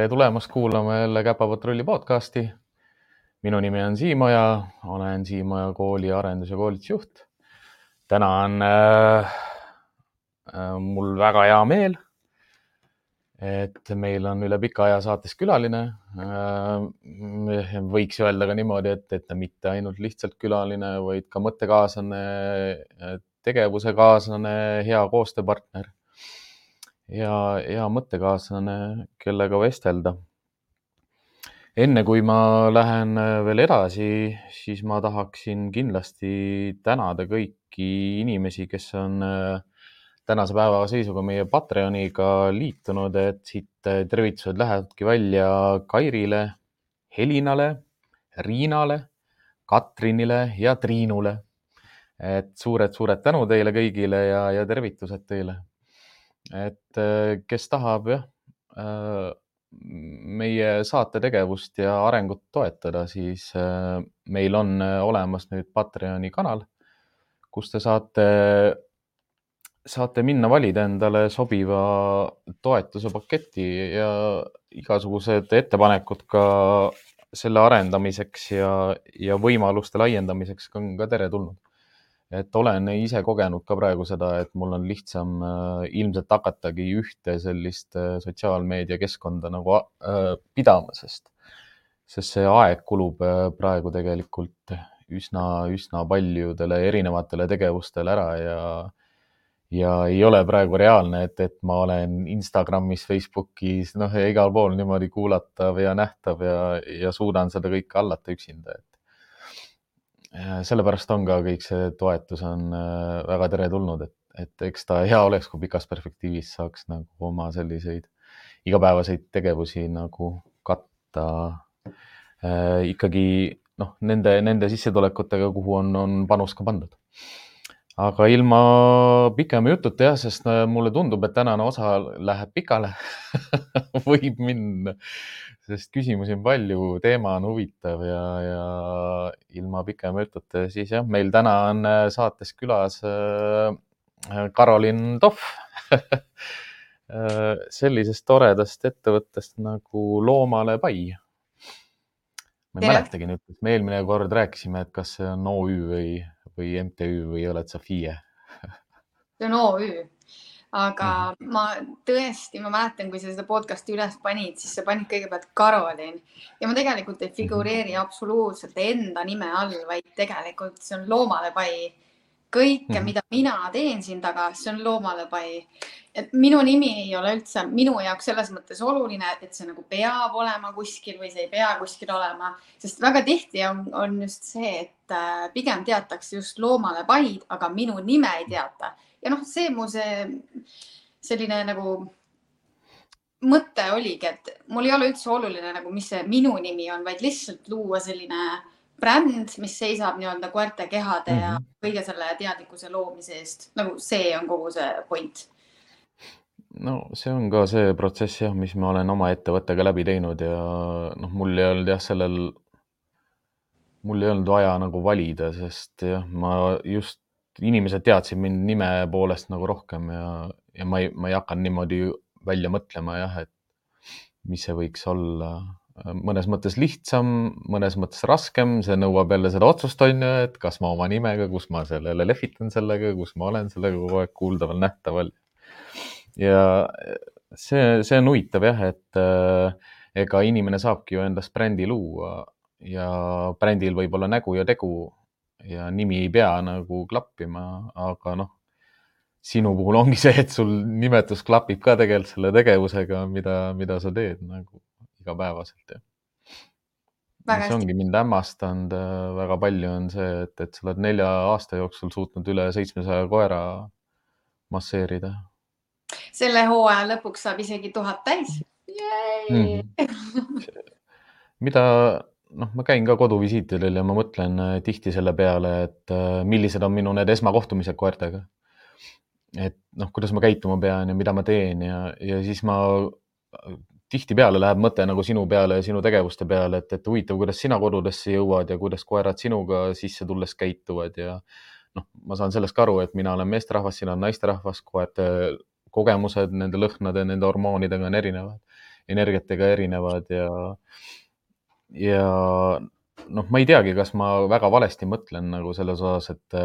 tere tulemast kuulama jälle Käpapatrulli podcasti. minu nimi on Siimoja, olen Siimoja kooli arendus- ja koolitusjuht. täna on äh, äh, mul väga hea meel, et meil on üle pika aja saates külaline äh,. võiks öelda ka niimoodi, et, et ta mitte ainult lihtsalt külaline, vaid ka mõttekaaslane, tegevuse kaaslane, hea koostööpartner ja hea mõttekaaslane, kellega vestelda. enne kui ma lähen veel edasi, siis ma tahaksin kindlasti tänada kõiki inimesi, kes on äh, tänase päeva seisuga meie Patreoniga liitunud, et siit tervitused lähevadki välja Kairile, Helinale, Riinale, Katrinile ja Triinule. et suured-suured tänu teile kõigile ja, ja tervitused teile et äh, kes tahab jah, äh, meie saate tegevust ja arengut toetada, siis äh, meil on olemas nüüd Patreoni kanal, kus te saate, saate minna valida endale sobiva toetuse paketi ja igasugused ettepanekud ka selle arendamiseks ja, ja võimaluste laiendamiseks on ka teretulnud et olen ise kogenud ka praegu seda, et mul on lihtsam äh, ilmselt hakatagi ühte sellist äh, sotsiaalmeediakeskkonda nagu äh, pidama, sest, sest see aeg kulub praegu tegelikult üsna, üsna paljudele erinevatele tegevustele ära ja ja ei ole praegu reaalne, et, et ma olen Instagramis, Facebookis, noh, igal pool niimoodi kuulatav ja nähtav ja, ja suudan seda kõike hallata üksinda, et sellepärast on ka kõik see toetus on äh, väga teretulnud, et, et eks ta hea oleks, kui pikas perspektiivis saaks nagu oma selliseid igapäevaseid tegevusi nagu katta äh, ikkagi noh, nende, nende sissetulekutega, kuhu on, on panus ka pandud. Aga ilma pikema jututa jah, sest äh, mulle tundub, et tänane osa läheb pikale võib minna sest küsimusi on palju, teema on huvitav ja, ja ilma pikema jututa, siis jah, meil täna on äh, saates külas äh, Karolin Tohv sellisest toredast ettevõttest nagu Loomale Pai. ma ei mäletagi nüüd, me eelmine kord rääkisime, et kas see on OÜ või, või MTÜ või oled sa FIE see on OÜ aga mm ma tõesti, ma mäletan, kui sa seda podcast'i üles panid, siis sa panid kõigepealt Karolin ja ma tegelikult ei figureeri mhm. absoluutselt enda nime all, vaid tegelikult see on loomale pai. Kõike mm, -hmm. mida mina teen siin taga, see on loomale pai. et minu nimi ei ole üldse minu jaoks selles mõttes oluline, et see nagu peab olema kuskil või see ei pea kuskil olema, sest väga tihti on, on just see, et äh, pigem teatakse just loomale paid, aga minu nime ei teata ja noh, see mu see selline nagu mõte oligi, et mul ei ole üldse oluline nagu, mis see minu nimi on, vaid lihtsalt luua selline bränd, mis seisab nii-öelda koerte kehade mm -hmm. ja mhm. kõige selle teadlikkuse loomise eest. nagu see on kogu see point. no see on ka see protsess jah, mis ma olen oma ettevõttega läbi teinud ja noh, mul ei olnud jah, sellel, mul ei olnud vaja nagu valida, sest jah, ma just inimesed teadsid mind nime poolest nagu rohkem ja, ja ma ei, ma ei hakanud niimoodi välja mõtlema jah, et mis see võiks olla. Mõnes mõttes lihtsam, mõnes mõttes raskem, see nõuab jälle seda otsust, on ju, et kas ma oma nimega, kus ma sellele lehvitan sellega, kus ma olen sellega kogu aeg kuuldaval, nähtaval. ja see, see on huvitav jah, et äh, ega inimene saabki ju endast brändi luua ja brändil võib olla nägu ja tegu ja nimi ei pea nagu klappima, aga noh, sinu puhul ongi see, et sul nimetus klapib ka tegelikult selle tegevusega, mida, mida sa teed nagu igapäevaselt ja. mis ongi mind hämmastanud äh, väga palju, on see, et, et sa oled nelja aasta jooksul suutnud üle seitsmesaja koera masseerida. selle hooaja lõpuks saab isegi tuhat täis. Mm. mida noh, ma käin ka koduvisiitidel ja ma mõtlen äh, tihti selle peale, et äh, millised on minu need esmakohtumised koertega. et noh, kuidas ma käituma pean ja mida ma teen ja, ja siis ma tihtipeale läheb mõte nagu sinu peale ja sinu tegevuste peale, et, et huvitav, kuidas sina kodudesse jõuad ja kuidas koerad sinuga sisse tulles käituvad ja noh, ma saan sellest ka aru, et mina olen meesterahvas, sina oled naisterahvas, koerte, kogemused nende lõhnade, nende hormoonidega on erinevad, energiatega erinevad ja, ja noh, ma ei teagi, kas ma väga valesti mõtlen nagu selles osas, et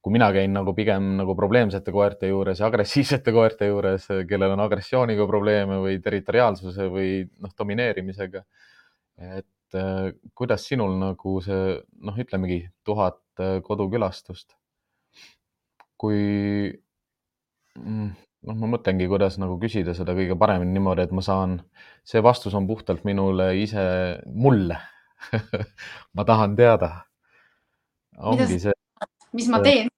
kui mina käin nagu pigem nagu probleemsete koerte juures ja agressiivsete koerte juures, kellel on agressiooniga probleeme või territoriaalsuse või noh, domineerimisega. et äh, kuidas sinul nagu see noh, ütlemegi tuhat äh, kodukülastust. kui mm, noh, ma mõtlengi, kuidas nagu küsida seda kõige paremini niimoodi, et ma saan, see vastus on puhtalt minule ise, mulle ma tahan teada. ongi see. Mis ma teen?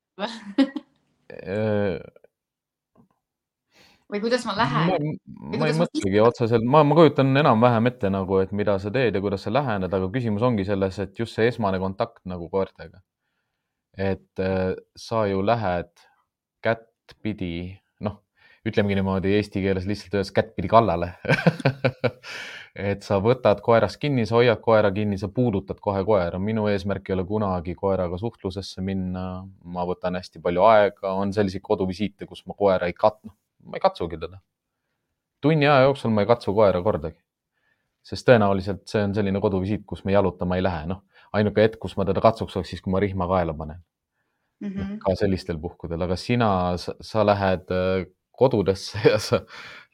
Või kuidas ma lähen? ma ei mõtlegi otseselt, ma, ma kujutan enam-vähem ette nagu, et mida sa teed ja kuidas sa lähened, aga küsimus ongi selles, et just see esmane kontakt nagu koertega. et äh, sa ju lähed kättpidi ütlemegi niimoodi eesti keeles lihtsalt öeldes kättpidi kallale et sa võtad koerast kinni, sa hoiad koera kinni, sa puudutad kohe koera. minu eesmärk ei ole kunagi koeraga suhtlusesse minna. ma võtan hästi palju aega, on selliseid koduvisiite, kus ma koera ei kat-, ma ei katsugi teda. tunni aja jooksul ma ei katsu koera kordagi. sest tõenäoliselt see on selline koduvisiit, kus me jalutama ei lähe, noh, ainuke hetk, kus ma teda katsuks, oleks siis, kui ma rihma kaela panen mm. -hmm. ka sellistel puhkudel, aga sina, sa lähed kodudesse ja sa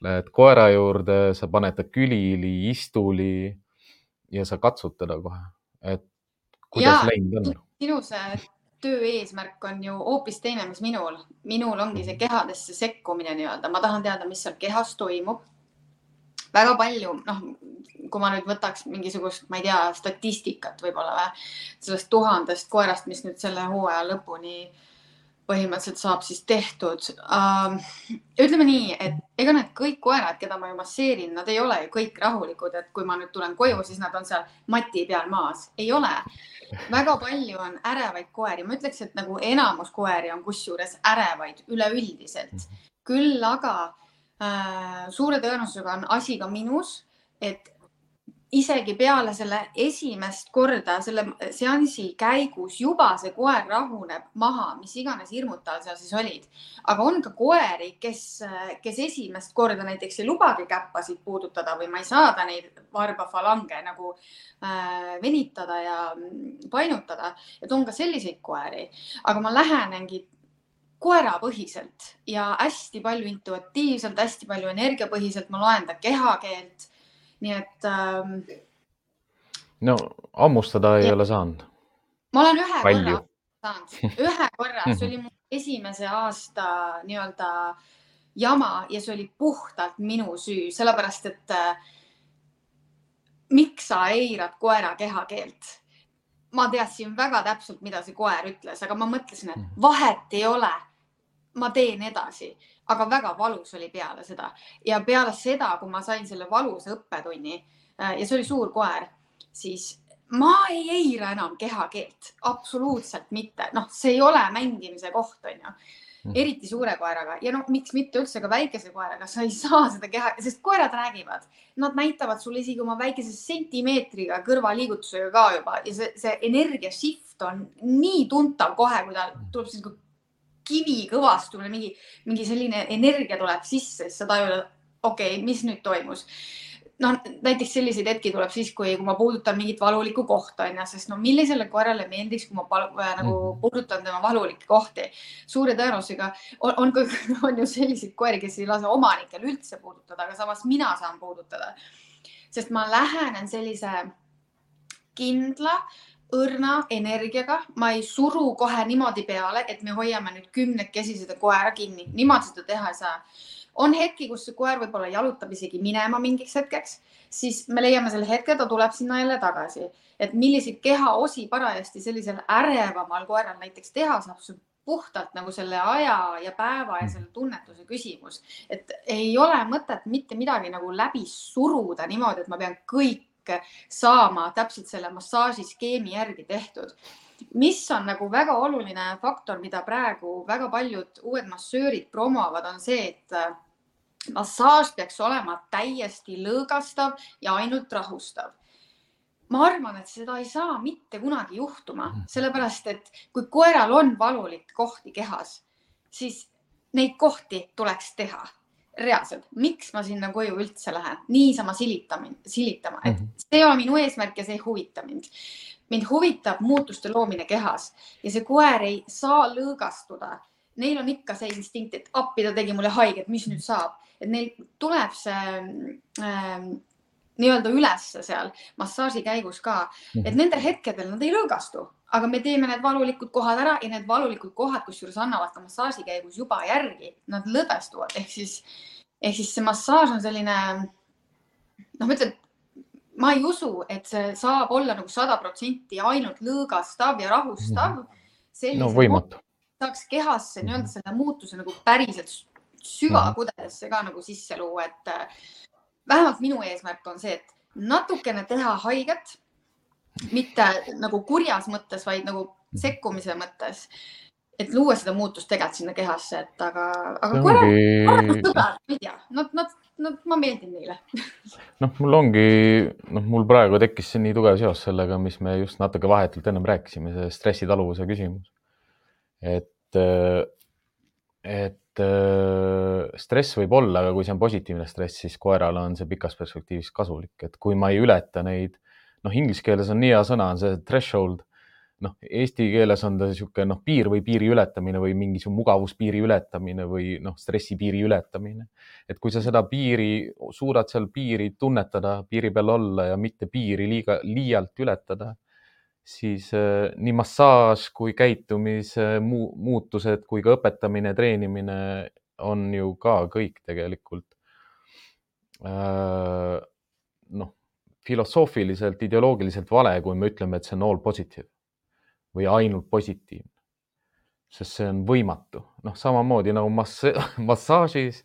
lähed koera juurde, sa paned ta külili, istuli ja sa katsud teda kohe, et kuidas läinud on? sinu see töö eesmärk on ju hoopis teine, mis minul. minul ongi see kehadesse sekkumine nii-öelda, ma tahan teada, mis seal kehas toimub. väga palju, noh, kui ma nüüd võtaks mingisugust, ma ei tea, statistikat võib-olla või sellest tuhandest koerast, mis nüüd selle hooaja lõpuni äh, põhimõtteliselt saab siis tehtud uh,. ütleme nii, et ega need kõik koerad, keda ma ju masseerin, nad ei ole ju kõik rahulikud, et kui ma nüüd tulen koju, siis nad on seal mati peal maas, ei ole. väga palju on ärevaid koeri, ma ütleks, et nagu enamus koeri on kusjuures ärevaid üleüldiselt. küll aga uh, suure tõenäosusega on asi ka minus, et isegi peale selle esimest korda selle seansi käigus juba see koer rahuneb maha, mis iganes hirmud tal seal siis olid. aga on ka koeri, kes, kes esimest korda näiteks ei lubagi käppasid puudutada või ma ei saada neid varbafalange nagu äh, venitada ja painutada. et on ka selliseid koeri, aga ma lähenengi koerapõhiselt ja hästi palju intuitiivselt, hästi palju energiapõhiselt, ma loen ta kehakeelt nii et ähm,. no hammustada ei ja. ole saanud. ma olen ühe Palju. korra saanud, ühe korra, see oli mu esimese aasta nii-öelda jama ja see oli puhtalt minu süü, sellepärast et äh, miks sa eirad koera kehakeelt? ma teadsin väga täpselt, mida see koer ütles, aga ma mõtlesin, et mhm. vahet ei ole. ma teen edasi aga väga valus oli peale seda. Ja peale seda, kui ma sain selle valusa õppetunni äh, ja see oli suur koer, siis ma ei eira enam kehakeelt, absoluutselt mitte, noh, see ei ole mängimise koht, onju mm. eriti suure koeraga. Ja noh, miks mitte üldse ka väikese koeraga, sa ei saa seda keha, sest koerad räägivad, nad näitavad sulle isegi oma väikese sentimeetriga kõrvaliigutusega ka juba. Ja see, see energia shift on nii tuntav kohe, kui ta tuleb siis kivikõvastumine, mingi, mingi selline energia tuleb sisse, siis sa tajud, okei okay,, mis nüüd toimus noh, näiteks selliseid hetki tuleb siis, kui, kui ma puudutan mingit valulikku kohta onju, sest no millisele koerale meeldiks, kui ma palu, äh, nagu mhm. puudutan tema valulikke kohti. suure tõenäosusega on, on, on ju selliseid koeri, kes ei lase omanikel üldse puudutada, aga samas mina saan puudutada. sest ma lähenen sellise kindla õrna energiaga, ma ei suru kohe niimoodi peale, et me hoiame nüüd kümnekesi seda koera kinni, niimoodi seda teha ei saa. on hetki, kus see koer võib-olla jalutab isegi minema mingiks hetkeks, siis me leiame selle hetke, ta tuleb sinna jälle tagasi, et milliseid kehaosi parajasti sellisel ärevamal koeral näiteks teha saab, see puhtalt nagu selle aja ja päeva ja selle tunnetuse küsimus, et ei ole mõtet mitte midagi nagu läbi suruda niimoodi, et ma pean kõik saama täpselt selle massaažiskeemi järgi tehtud. mis on nagu väga oluline faktor, mida praegu väga paljud uued massöörid promovad, on see, et äh, massaaž peaks olema täiesti lõõgastav ja ainult rahustav ma arvan, et seda ei saa mitte kunagi juhtuma, mhm. sellepärast et kui koeral on valulik kohti kehas, siis neid kohti tuleks teha reaalselt, miks ma sinna koju üldse lähen, niisama silitama, silitama, et Mhm. see ei ole minu eesmärk ja see ei huvita mind. mind huvitab muutuste loomine kehas ja see koer ei saa lõõgastuda. Neil on ikka see instinkt, et appi ta tegi mulle haiget, mis nüüd saab, et neil tuleb see äh, nii-öelda ülesse seal massaaži käigus ka, et nendel hetkedel nad ei lõõgastu, aga me teeme need valulikud kohad ära ja need valulikud kohad, kusjuures annavad ka massaaži käigus juba järgi, nad lõdvestuvad, ehk siis, ehk siis see massaaž on selline, noh, ma ütlen, ma ei usu, et see saab olla nagu sada protsenti ainult lõõgastav ja rahustav. no võimatu. saaks kehasse nii-öelda selle muutuse nagu päriselt süvakudedesse ka nagu sisse luua, et äh, vähemalt minu eesmärk on see, et natukene teha haiget, mitte nagu kurjas mõttes, vaid nagu sekkumise mõttes. et luua seda muutust tegelikult sinna kehasse, et aga, aga koerad on sõbrad, ma ei tea, nad, nad, nad, ma meeldin neile. noh, mul ongi, noh, mul praegu tekkis nii tugev seos sellega, mis me just natuke vahetult ennem rääkisime, see stressitaluvuse küsimus. et, et stress võib olla, aga kui see on positiivne stress, siis koerale on see pikas perspektiivis kasulik, et kui ma ei ületa neid, noh, inglise keeles on nii hea sõna, on see threshold. noh, eesti keeles on ta niisugune noh, piir või piiri ületamine või mingisugune mugavuspiiri ületamine või noh, stressipiiri ületamine. et kui sa seda piiri, suudad seal piiri tunnetada, piiri peal olla ja mitte piiri liiga, liialt ületada siis äh, nii massaaž kui käitumise mu muutused kui ka õpetamine, treenimine on ju ka kõik tegelikult äh, noh, filosoofiliselt, ideoloogiliselt vale, kui me ütleme, et see on all positive või ainult positiivne. sest see on võimatu, noh, samamoodi nagu mass massaažis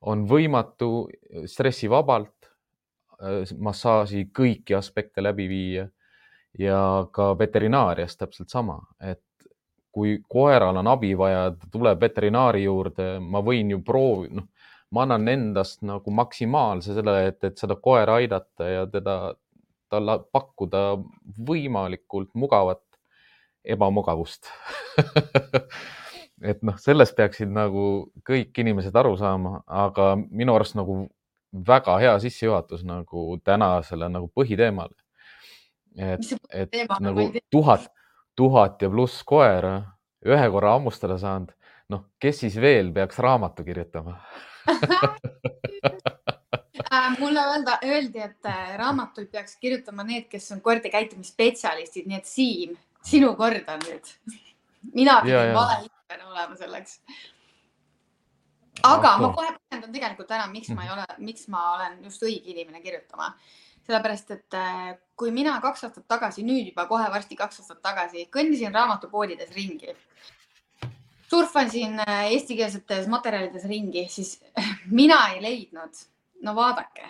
on võimatu stressivabalt äh, massaaži kõiki aspekte läbi viia ja ka veterinaarias täpselt sama, et kui koeral on abi vaja, ta tuleb veterinaari juurde, ma võin ju proovi, noh, ma annan endast nagu maksimaalse selle, et, et seda koera aidata ja teda, talle pakkuda võimalikult mugavat ebamugavust. Et noh, sellest peaksid nagu kõik inimesed aru saama, aga minu arust nagu väga hea sissejuhatus nagu tänasele nagu põhiteemale. Et, et teema, nagu tuhat, tuhat ja pluss koera ühe korra hammustada saanud, noh, kes siis veel peaks raamatu kirjutama mulle öelda, öeldi, et äh, raamatuid peaks kirjutama need, kes on koerte käitumisspetsialistid, nii et Siim, sinu kord on nüüd. mina pidin vale inimene olema selleks. aga okay. ma kohe põhjendan tegelikult ära, miks ma ei ole, miks ma olen just õige inimene kirjutama sellepärast, et äh, kui mina kaks aastat tagasi, nüüd juba kohe varsti kaks aastat tagasi kõndisin raamatupoodides ringi, surfasin äh, eestikeelsetes materjalides ringi, siis mina ei leidnud, no vaadake,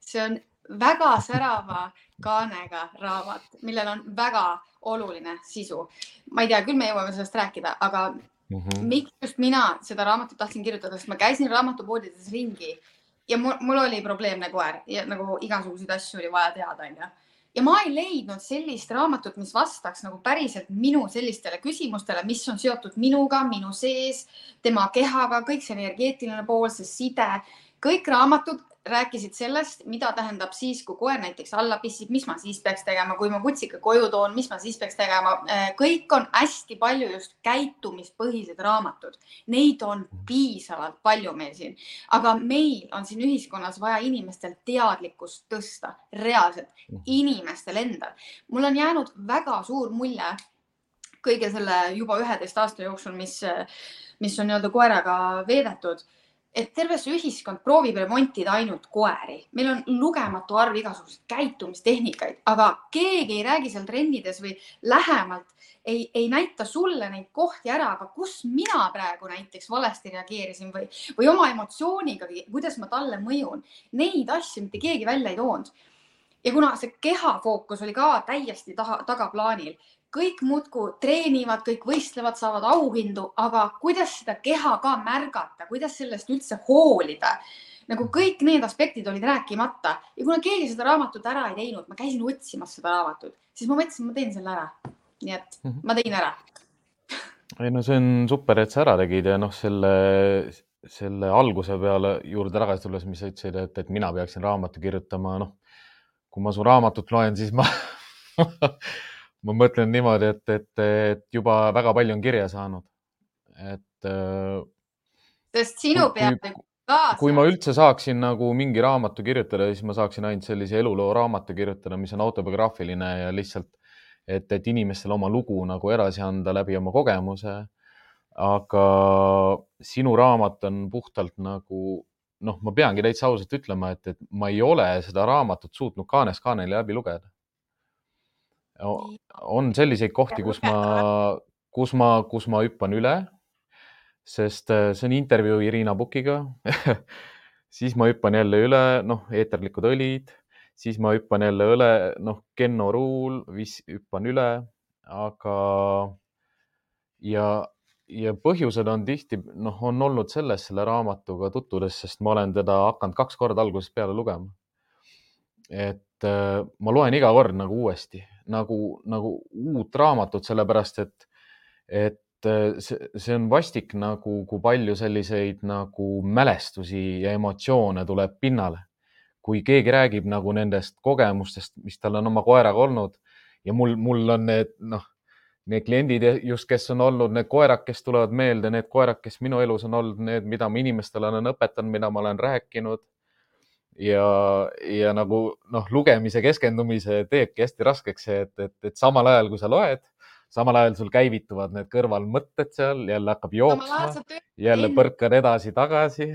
see on väga särava kaanega raamat, millel on väga oluline sisu. ma ei tea, küll me jõuame sellest rääkida, aga mm -hmm. miks just mina seda raamatut tahtsin kirjutada, sest ma käisin raamatupoodides ringi ja mul, mul oli probleemne koer ja nagu igasuguseid asju oli vaja teada, onju. Ja ma ei leidnud sellist raamatut, mis vastaks nagu päriselt minu sellistele küsimustele, mis on seotud minuga, minu sees, tema kehaga, kõik see energeetiline pool, see side, kõik raamatud rääkisid sellest, mida tähendab siis, kui koer näiteks alla pissib, mis ma siis peaks tegema, kui ma kutsika koju toon, mis ma siis peaks tegema. kõik on hästi palju just käitumispõhised raamatud, neid on piisavalt palju meil siin, aga meil on siin ühiskonnas vaja inimestel teadlikkust tõsta reaalselt inimestel endal. mul on jäänud väga suur mulje kõige selle juba üheteist aasta jooksul, mis, mis on nii-öelda koeraga veedetud et terve see ühiskond proovib remontida ainult koeri, meil on lugematu arv igasuguseid käitumistehnikaid, aga keegi ei räägi seal trennides või lähemalt ei, ei näita sulle neid kohti ära, aga kus mina praegu näiteks valesti reageerisin või, või oma emotsiooniga, kuidas ma talle mõjun, neid asju mitte keegi välja ei toonud. ja kuna see keha fookus oli ka täiesti taha, tagaplaanil, kõik muudkui treenivad, kõik võistlevad, saavad auhindu, aga kuidas seda keha ka märgata, kuidas sellest üldse hoolida? nagu kõik need aspektid olid rääkimata ja kuna keegi seda raamatut ära ei teinud, ma käisin otsimas seda raamatut, siis ma mõtlesin, ma teen selle ära. nii et mm -hmm. ma tegin ära. ei no see on super, et sa ära tegid ja noh, selle, selle alguse peale juurde tagasi tulles, mis sa ütlesid, et, et mina peaksin raamatu kirjutama, noh, kui ma su raamatut loen, siis ma ma mõtlen niimoodi, et, et, et juba väga palju on kirja saanud. et. Äh, sest sinu peab kaasa. kui ma üldse saaksin nagu mingi raamatu kirjutada, siis ma saaksin ainult sellise eluloo raamatu kirjutada, mis on autobiograafiline ja lihtsalt et, et inimestele oma lugu nagu edasi anda läbi oma kogemuse. aga sinu raamat on puhtalt nagu noh, ma peangi täitsa ausalt ütlema, et, et ma ei ole seda raamatut suutnud kaanest kaaneni läbi lugeda. On selliseid kohti, kus ma, kus ma, kus ma hüppan üle, sest äh, see on intervjuu Irina Pukiga. Siis ma hüppan jälle üle, noh, eeterlikud õlid. Siis ma hüppan jälle õle, noh, Kenno Ruul, hüppan üle, aga ja, ja põhjused on tihti, noh, on olnud selles selle raamatuga tutvudes, sest ma olen teda hakanud kaks korda algusest peale lugema. et äh, ma loen iga kord nagu uuesti, nagu, nagu uut raamatut, sellepärast et, et äh, see, see on vastik nagu, kui palju selliseid nagu mälestusi ja emotsioone tuleb pinnale kui keegi räägib nagu nendest kogemustest, mis tal on oma koeraga olnud ja mul, mul on need, noh, need kliendid just, kes on olnud need koerad, kes tulevad meelde, need koerad, kes minu elus on olnud, need, mida ma inimestele olen õpetanud, mida ma olen rääkinud. Ja, ja nagu noh, lugemise keskendumise teebki hästi raskeks see, et, et, et samal ajal, kui sa loed, samal ajal sul käivituvad need kõrvalmõtted seal, jälle hakkab jooksma, jälle põrkad edasi-tagasi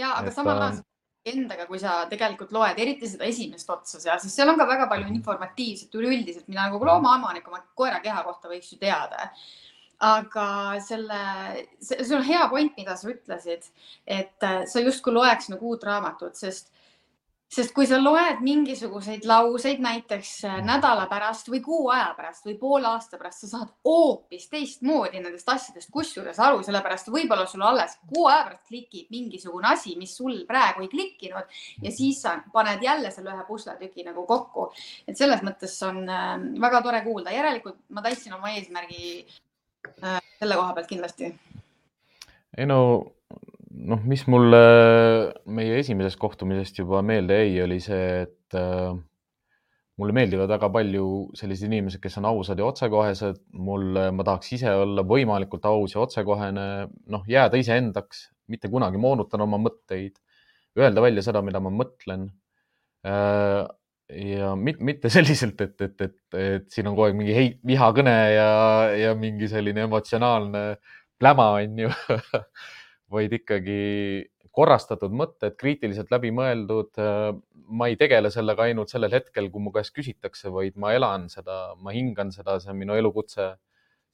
ja, aga samal ajal endaga, kui sa tegelikult loed, eriti seda esimest otsa seal, siis seal on ka väga palju mhm. informatiivset üleüldiselt, mida nagu loomaomanik oma koera keha kohta võiks ju teada. Aga selle, see on hea point, mida sa ütlesid, et äh, sa justkui loeks nagu uut raamatut, sest sest kui sa loed mingisuguseid lauseid näiteks äh, nädala pärast või kuu aja pärast või poole aasta pärast, sa saad hoopis teistmoodi nendest asjadest kusjuures aru, sellepärast võib-olla sul alles kuu aja pärast klikib mingisugune asi, mis sul praegu ei klikkinud ja siis sa paned jälle selle ühe pusletüki nagu kokku. et selles mõttes on äh, väga tore kuulda, järelikult ma täitsin oma eesmärgi selle koha pealt kindlasti. ei no noh, mis mulle meie esimesest kohtumisest juba meelde jäi, oli see, et äh, mulle meeldivad väga palju sellised inimesed, kes on ausad ja otsekohesed. mul, ma tahaks ise olla võimalikult aus ja otsekohene, noh, jääda iseendaks, mitte kunagi moonutada oma mõtteid, öelda välja seda, mida ma mõtlen ja mitte selliselt, et, et, et, et siin on kogu aeg mingi heit, vihakõne ja, ja mingi selline emotsionaalne pläma, on ju vaid ikkagi korrastatud mõtted, kriitiliselt läbimõeldud. ma ei tegele sellega ainult sellel hetkel, kui mu käest küsitakse, vaid ma elan seda, ma hingan seda, see on minu elukutse.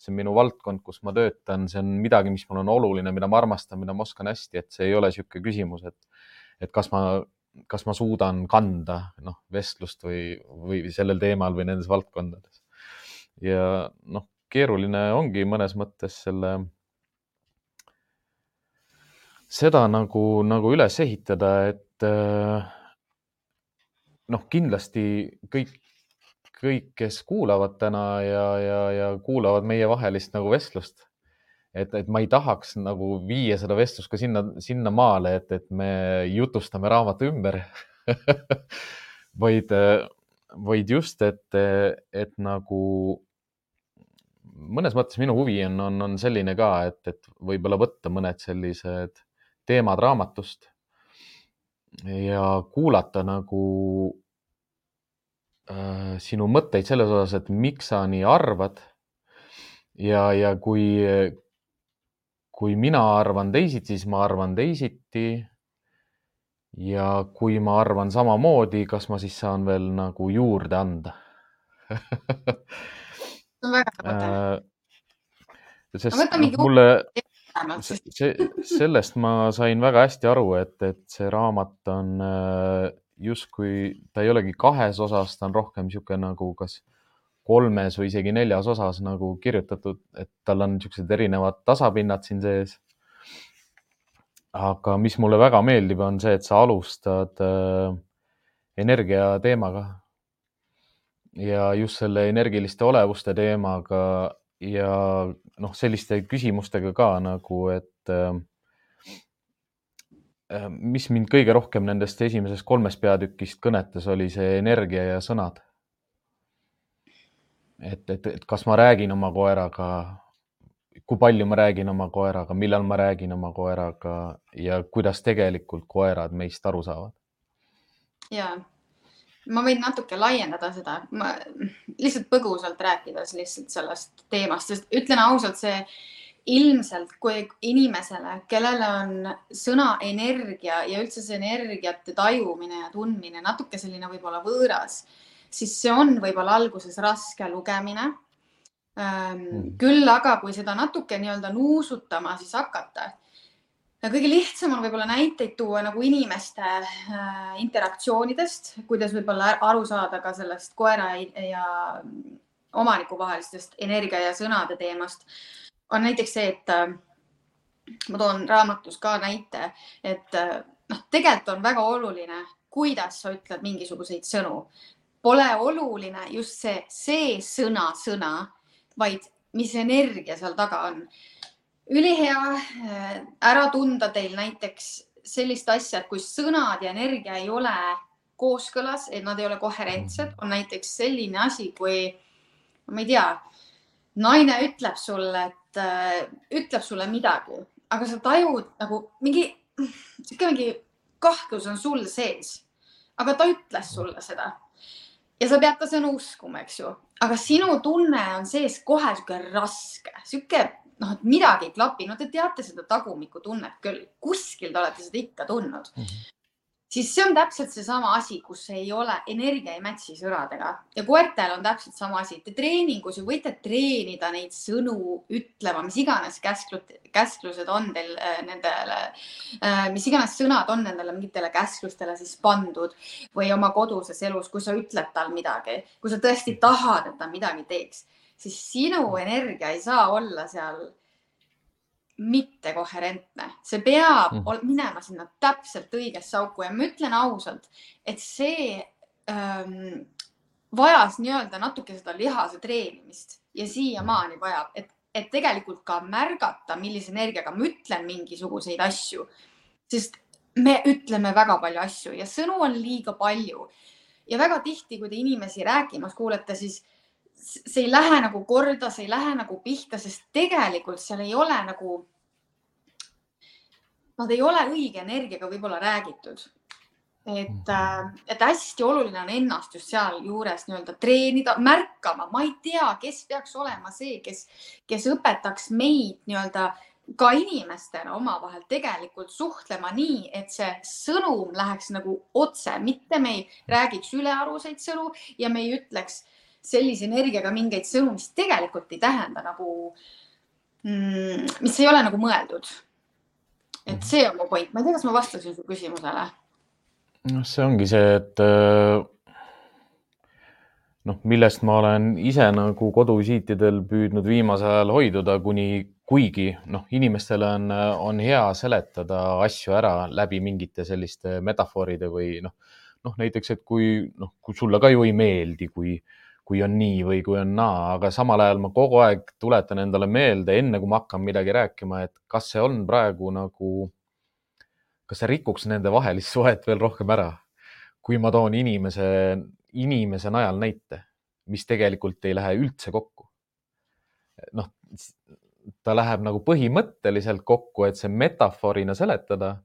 see on minu valdkond, kus ma töötan, see on midagi, mis mul on oluline, mida ma armastan, mida ma oskan hästi, et see ei ole niisugune küsimus, et, et kas ma, kas ma suudan kanda noh, vestlust või, või sellel teemal või nendes valdkondades. ja noh, keeruline ongi mõnes mõttes selle seda nagu, nagu üles ehitada, et äh, noh, kindlasti kõik, kõik, kes kuulavad täna ja, ja, ja kuulavad meievahelist nagu vestlust, et, et ma ei tahaks nagu viia seda vestlust ka sinna, sinnamaale, et, et me jutustame raamatu ümber vaid, vaid just, et, et nagu mõnes mõttes minu huvi on, on, on selline ka, et, et võib-olla võtta mõned sellised teemad raamatust ja kuulata nagu äh, sinu mõtteid selles osas, et miks sa nii arvad. ja, ja kui, kui mina arvan teisiti, siis ma arvan teisiti. ja kui ma arvan samamoodi, kas ma siis saan veel nagu juurde anda äh,. sest no, mulle see, sellest ma sain väga hästi aru, et, et see raamat on äh, justkui, ta ei olegi kahes osas, ta on rohkem niisugune nagu kas kolmes või isegi neljas osas nagu kirjutatud, et tal on niisugused erinevad tasapinnad siin sees. aga mis mulle väga meeldib, on see, et sa alustad äh, energia teemaga. ja just selle energiliste olevuste teemaga ja noh, selliste küsimustega ka nagu, et äh, mis mind kõige rohkem nendest esimesest kolmest peatükist kõnetas, oli see energia ja sõnad. Et, et, et kas ma räägin oma koeraga, kui palju ma räägin oma koeraga, millal ma räägin oma koeraga ja kuidas tegelikult koerad meist aru saavad. ja ma võin natuke laiendada seda, ma lihtsalt põgusalt rääkides lihtsalt sellest teemast, sest ütlen ausalt, see ilmselt, kui inimesele, kellele on sõna energia ja üldse see energiate tajumine ja tundmine natuke selline võib-olla võõras, siis see on võib-olla alguses raske lugemine. Mm. küll aga, kui seda natuke nii-öelda nuusutama siis hakata kõige lihtsam on võib-olla näiteid tuua nagu inimeste äh, interaktsioonidest, kuidas võib-olla aru saada ka sellest koera ja omaniku vahelistest energia ja sõnade teemast on näiteks see, et äh, ma toon raamatus ka näite, et äh, noh, tegelikult on väga oluline, kuidas sa ütled mingisuguseid sõnu. Pole oluline just see, see sõna, sõna, vaid mis energia seal taga on. ülihea äh, ära tunda teil näiteks sellist asja, et kui sõnad ja energia ei ole kooskõlas, et nad ei ole koherentsed, on näiteks selline asi, kui ma ei tea, naine ütleb sulle, et äh, ütleb sulle midagi, aga sa tajud nagu mingi, sihuke mingi kahtlus on sul sees, aga ta ütles sulle seda ja sa pead ka seda uskuma, eks ju, aga sinu tunne on sees kohe sihuke raske, sihuke noh, et midagi ei klapi, no te teate seda tagumikutunnet küll, kuskil te olete seda ikka tundnud. Mm. -hmm siis see on täpselt seesama asi, kus ei ole, energia ei match'i sõnadega ja koertel on täpselt sama asi. Te treeningus ju võite treenida neid sõnu ütlema, mis iganes käsklud, käsklused on teil äh, nendele äh,, mis iganes sõnad on nendele mingitele käsklustele siis pandud või oma koduses elus, kui sa ütled tal midagi, kui sa tõesti tahad, et ta midagi teeks, siis sinu energia ei saa olla seal mittekoherentne, see peab mm. minema sinna täpselt õigesse auku. Ja ma ütlen ausalt, et see ähm, vajas nii-öelda natuke seda lihase treenimist ja siiamaani vajab, et, et tegelikult ka märgata, millise energiaga ma ütlen mingisuguseid asju, sest me ütleme väga palju asju ja sõnu on liiga palju. Ja väga tihti, kui te inimesi rääkimas kuulete, siis see ei lähe nagu korda, see ei lähe nagu pihta, sest tegelikult seal ei ole nagu nad ei ole õige energiaga võib-olla räägitud. et, mhm. äh, et hästi oluline on ennast just sealjuures nii-öelda treenida, märkama, ma ei tea, kes peaks olema see, kes, kes õpetaks meid nii-öelda ka inimestena omavahel tegelikult suhtlema nii, et see sõnum läheks nagu otse, mitte me ei räägiks ülearuseid sõnu ja me ei ütleks sellise energiaga mingeid sõnu, mis tegelikult ei tähenda nagu mm,, mis ei ole nagu mõeldud et mhm. see on mu point, ma ei tea, kas ma vastasin su küsimusele. noh, see ongi see, et äh, noh, millest ma olen ise nagu koduvisiitidel püüdnud viimasel ajal hoiduda, kuni, kuigi noh, inimestele on, on hea seletada asju ära läbi mingite selliste metafooride või noh, noh näiteks, et kui noh, kui sulle ka ju ei meeldi, kui äh, kui on nii või kui on naa, aga samal ajal ma kogu aeg tuletan endale meelde, enne kui ma hakkan midagi rääkima, et kas see on praegu nagu, kas see rikuks nende vahelist suhet veel rohkem ära, kui ma toon inimese, inimese najal näite, mis tegelikult ei lähe üldse kokku. noh, ta läheb nagu põhimõtteliselt kokku, et see metafoorina seletada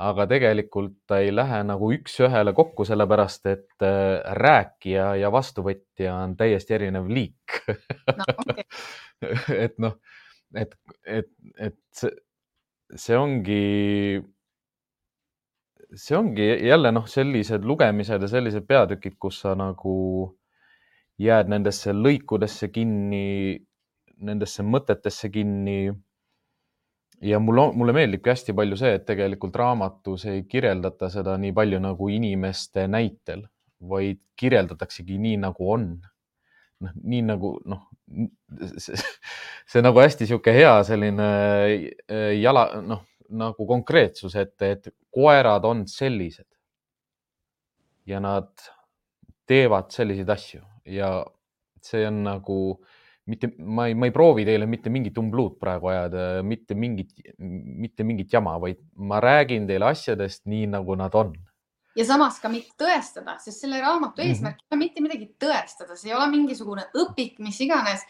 aga tegelikult ta ei lähe nagu üks-ühele kokku, sellepärast et äh, rääkija ja vastuvõtja on täiesti erinev liik no,. Okay. et noh, et, et, et see, see ongi, see ongi jälle noh, sellised lugemised ja sellised peatükid, kus sa nagu jääd nendesse lõikudesse kinni, nendesse mõtetesse kinni ja mul, mulle meeldibki hästi palju see, et tegelikult raamatus ei kirjeldata seda nii palju nagu inimeste näitel, vaid kirjeldataksegi nii, nagu on. noh, nii nagu noh, see, nagu hästi sihuke hea selline äh, jala, noh nagu konkreetsus, et, et koerad on sellised. ja nad teevad selliseid asju ja see on nagu mitte, ma ei, ma ei proovi teile mitte mingit umbluud praegu ajada, mitte mingit, mitte mingit jama, vaid ma räägin teile asjadest nii, nagu nad on. ja samas ka mitte tõestada, sest selle raamatu Mhm. eesmärk ei ole mitte midagi tõestada, see ei ole mingisugune õpik, mis iganes.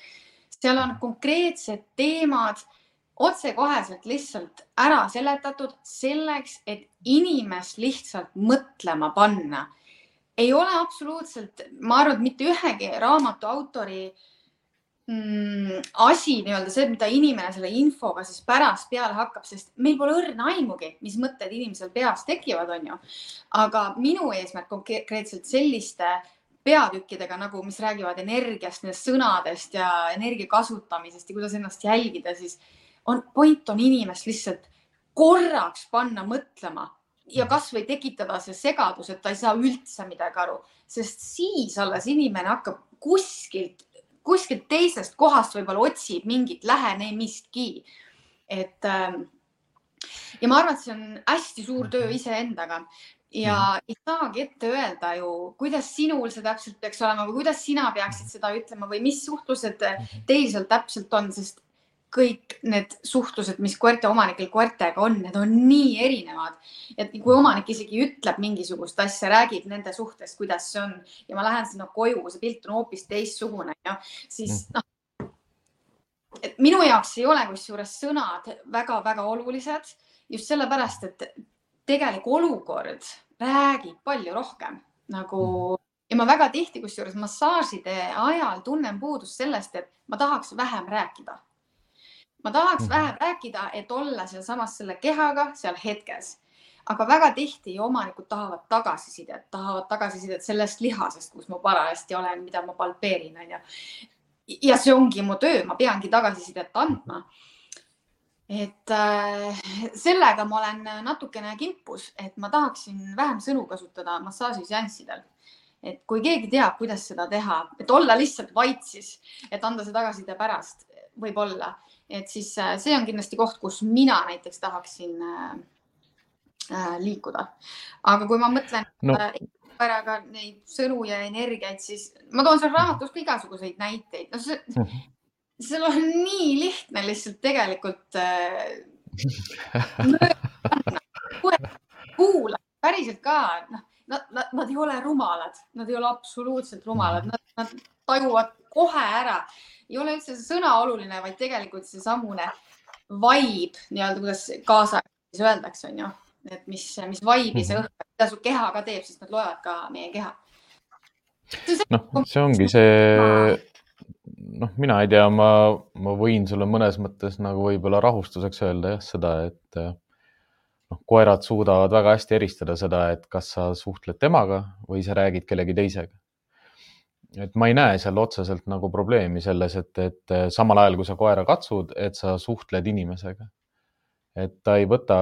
seal on konkreetsed teemad otsekoheselt lihtsalt ära seletatud selleks, et inimest lihtsalt mõtlema panna. ei ole absoluutselt, ma arvan, et mitte ühegi raamatu autori mm, asi nii-öelda see, mida inimene selle infoga siis pärast peale hakkab, sest meil pole õrna aimugi, mis mõtted inimesel peas tekivad, on ju. aga minu eesmärk on konkreetselt selliste peatükkidega nagu, mis räägivad energiast, nendest sõnadest ja energia kasutamisest ja kuidas ennast jälgida, siis on, point on inimest lihtsalt korraks panna mõtlema ja kasvõi tekitada see segadus, et ta ei saa üldse midagi aru, sest siis alles inimene hakkab kuskilt, kuskilt teisest kohast võib-olla otsib mingit lähenemistki. et ähm, ja ma arvan, et see on hästi suur töö iseendaga ja -hmm. ei saagi ette öelda ju, kuidas sinul see täpselt peaks olema või kuidas sina peaksid seda ütlema või mis suhtlused teil seal täpselt on, sest kõik need suhtlused, mis koerte omanikel koertega on, need on nii erinevad, et kui omanik isegi ütleb mingisugust asja, räägib nende suhtest, kuidas see on ja ma lähen sinna koju, see pilt on hoopis teistsugune, siis noh, et minu jaoks ei ole kusjuures sõnad väga-väga olulised just sellepärast, et tegelik olukord räägib palju rohkem nagu ja ma väga tihti kusjuures massaažide ajal tunnen puudust sellest, et ma tahaks vähem rääkida. Ma tahaks Mhm. vähem rääkida, et olla sealsamas selle kehaga seal hetkes, aga väga tihti omanikud tahavad tagasisidet, tahavad tagasisidet sellest lihasest, kus ma parajasti olen, mida ma palpeerin, onju. ja see ongi mu töö, ma peangi tagasisidet andma et äh, sellega ma olen natukene kimpus, et ma tahaksin vähem sõnu kasutada massaažiseanssidel. et kui keegi teab, kuidas seda teha, et olla lihtsalt vait siis, et anda see tagasiside pärast, võib-olla, et siis äh, see on kindlasti koht, kus mina näiteks tahaksin äh, äh, liikuda. aga kui ma mõtlen no koeraga neid sõnu ja energiaid, siis ma toon seal raamatus ka igasuguseid näiteid. no see, seal on nii lihtne lihtsalt tegelikult kuula, päriselt ka, noh, nad, nad, nad ei ole rumalad, nad ei ole absoluutselt rumalad, nad, nad tajuvad kohe ära. ei ole üldse see sõna oluline, vaid tegelikult seesamune vibe nii-öelda, kuidas kaasaegses öeldakse, on ju, et mis, mis vibe'i see õhk, mida su keha ka teeb, sest nad loevad ka meie keha. noh, see ongi see, noh, mina ei tea, ma, ma võin sulle mõnes mõttes nagu võib-olla rahustuseks öelda jah, seda, et noh, koerad suudavad väga hästi eristada seda, et kas sa suhtled temaga või sa räägid kellegi teisega. et ma ei näe seal otseselt nagu probleemi selles, et, et samal ajal, kui sa koera katsud, et sa suhtled inimesega. et ta ei võta,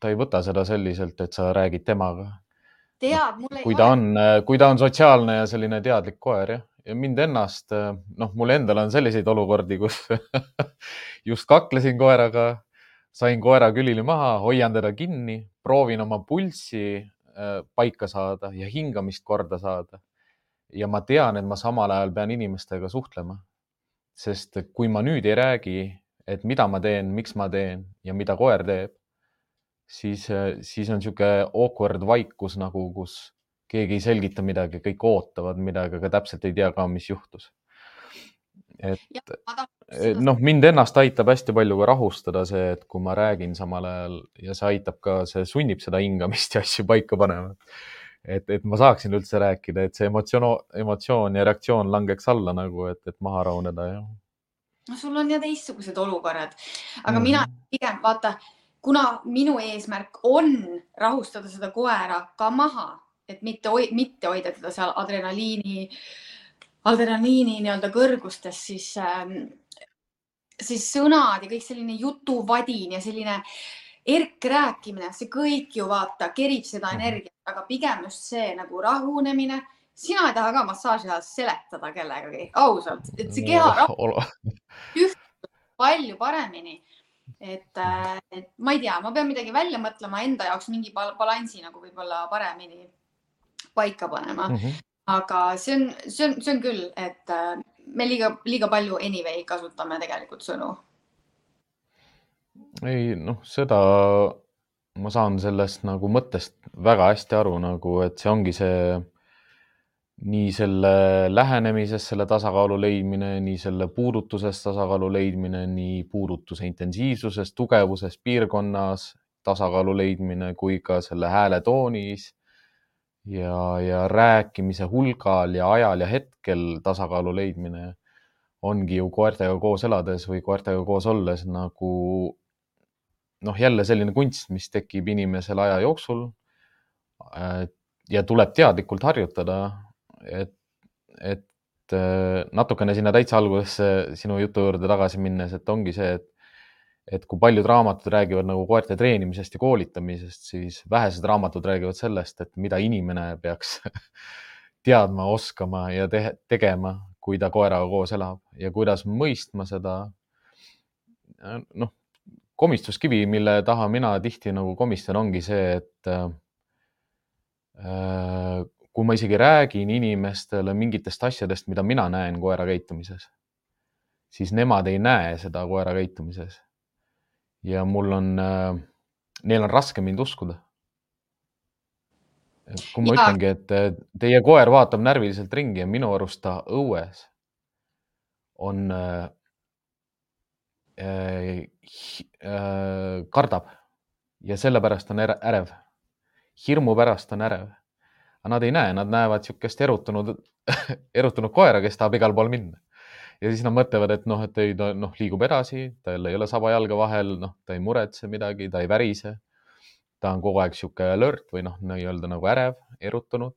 ta ei võta seda selliselt, et sa räägid temaga. tead, mul ei kui ta on, kui ta on sotsiaalne ja selline teadlik koer, jah ja mind ennast, noh, mul endal on selliseid olukordi, kus just kaklesin koeraga, sain koera külili maha, hoian teda kinni, proovin oma pulssi paika saada ja hingamist korda saada. ja ma tean, et ma samal ajal pean inimestega suhtlema. sest kui ma nüüd ei räägi, et mida ma teen, miks ma teen ja mida koer teeb, siis, siis on niisugune awkward vaikus nagu, kus keegi ei selgita midagi, kõik ootavad midagi, aga täpselt ei tea ka, mis juhtus. Et noh, mind ennast aitab hästi palju ka rahustada see, et kui ma räägin samal ajal ja see aitab ka, see sunnib seda hingamist ja asju paika panema. et, et ma saaksin üldse rääkida, et see emotsioon, emotsioon ja reaktsioon langeks alla nagu, et, et maha rahuneda ja. no sul on ja teistsugused olukorrad, aga mm -hmm. mina pigem vaata, kuna minu eesmärk on rahustada seda koera ka maha et mitte, mitte hoida teda seal adrenaliini, adrenaliini nii-öelda kõrgustes, siis ähm,, siis sõnad ja kõik selline jutuvadin ja selline erkrääkimine, see kõik ju vaata, kerib seda energiat, aga pigem just see nagu rahunemine. sina ei taha ka massaaži ajal seletada kellegagi, ausalt, et see keha rahuneb palju paremini et, et ma ei tea, ma pean midagi välja mõtlema enda jaoks mingi balansi nagu võib-olla paremini paika panema mm. -hmm. Aga see on, see on, see on küll, et äh, me liiga, liiga palju anyway kasutame tegelikult sõnu. ei noh, seda ma saan sellest nagu mõttest väga hästi aru, nagu et see ongi see nii selle lähenemises selle tasakaalu leidmine, nii selle puudutuses tasakaalu leidmine, nii puudutuse intensiivsuses, tugevuses, piirkonnas tasakaalu leidmine kui ka selle hääle toonis ja, ja rääkimise hulgal ja ajal ja hetkel tasakaalu leidmine ongi ju koertega koos elades või koertega koos olles nagu noh, jälle selline kunst, mis tekib inimesel aja jooksul. ja tuleb teadlikult harjutada et, et äh, natukene sinna täitsa algusesse sinu jutu juurde tagasi minnes, et ongi see, et, et kui paljud raamatud räägivad nagu koerte treenimisest ja koolitamisest, siis vähesed raamatud räägivad sellest, et mida inimene peaks teadma, oskama ja te tegema, kui ta koeraga koos elab ja kuidas mõistma seda. noh, komistuskivi, mille taha mina tihti nagu komistan, ongi see, et äh, kui ma isegi räägin inimestele mingitest asjadest, mida mina näen koera käitumises, siis nemad ei näe seda koera käitumises. Ja mul on, äh, neil on raske mind uskuda. kui ma ja. ütlengi, et teie koer vaatab närviliselt ringi ja minu arust ta õues on äh,, äh, kardab ja sellepärast on ärev. hirmu pärast on ärev aga nad ei näe, nad näevad niisugust erutunud, erutunud koera, kes tahab igal pool minna. Ja siis nad mõtlevad, et noh, et ei, ta noh, liigub edasi, tal ei ole saba jalge vahel, noh, ta ei muretse midagi, ta ei värise. ta on kogu aeg niisugune alert või noh, nii-öelda nagu ärev, erutunud.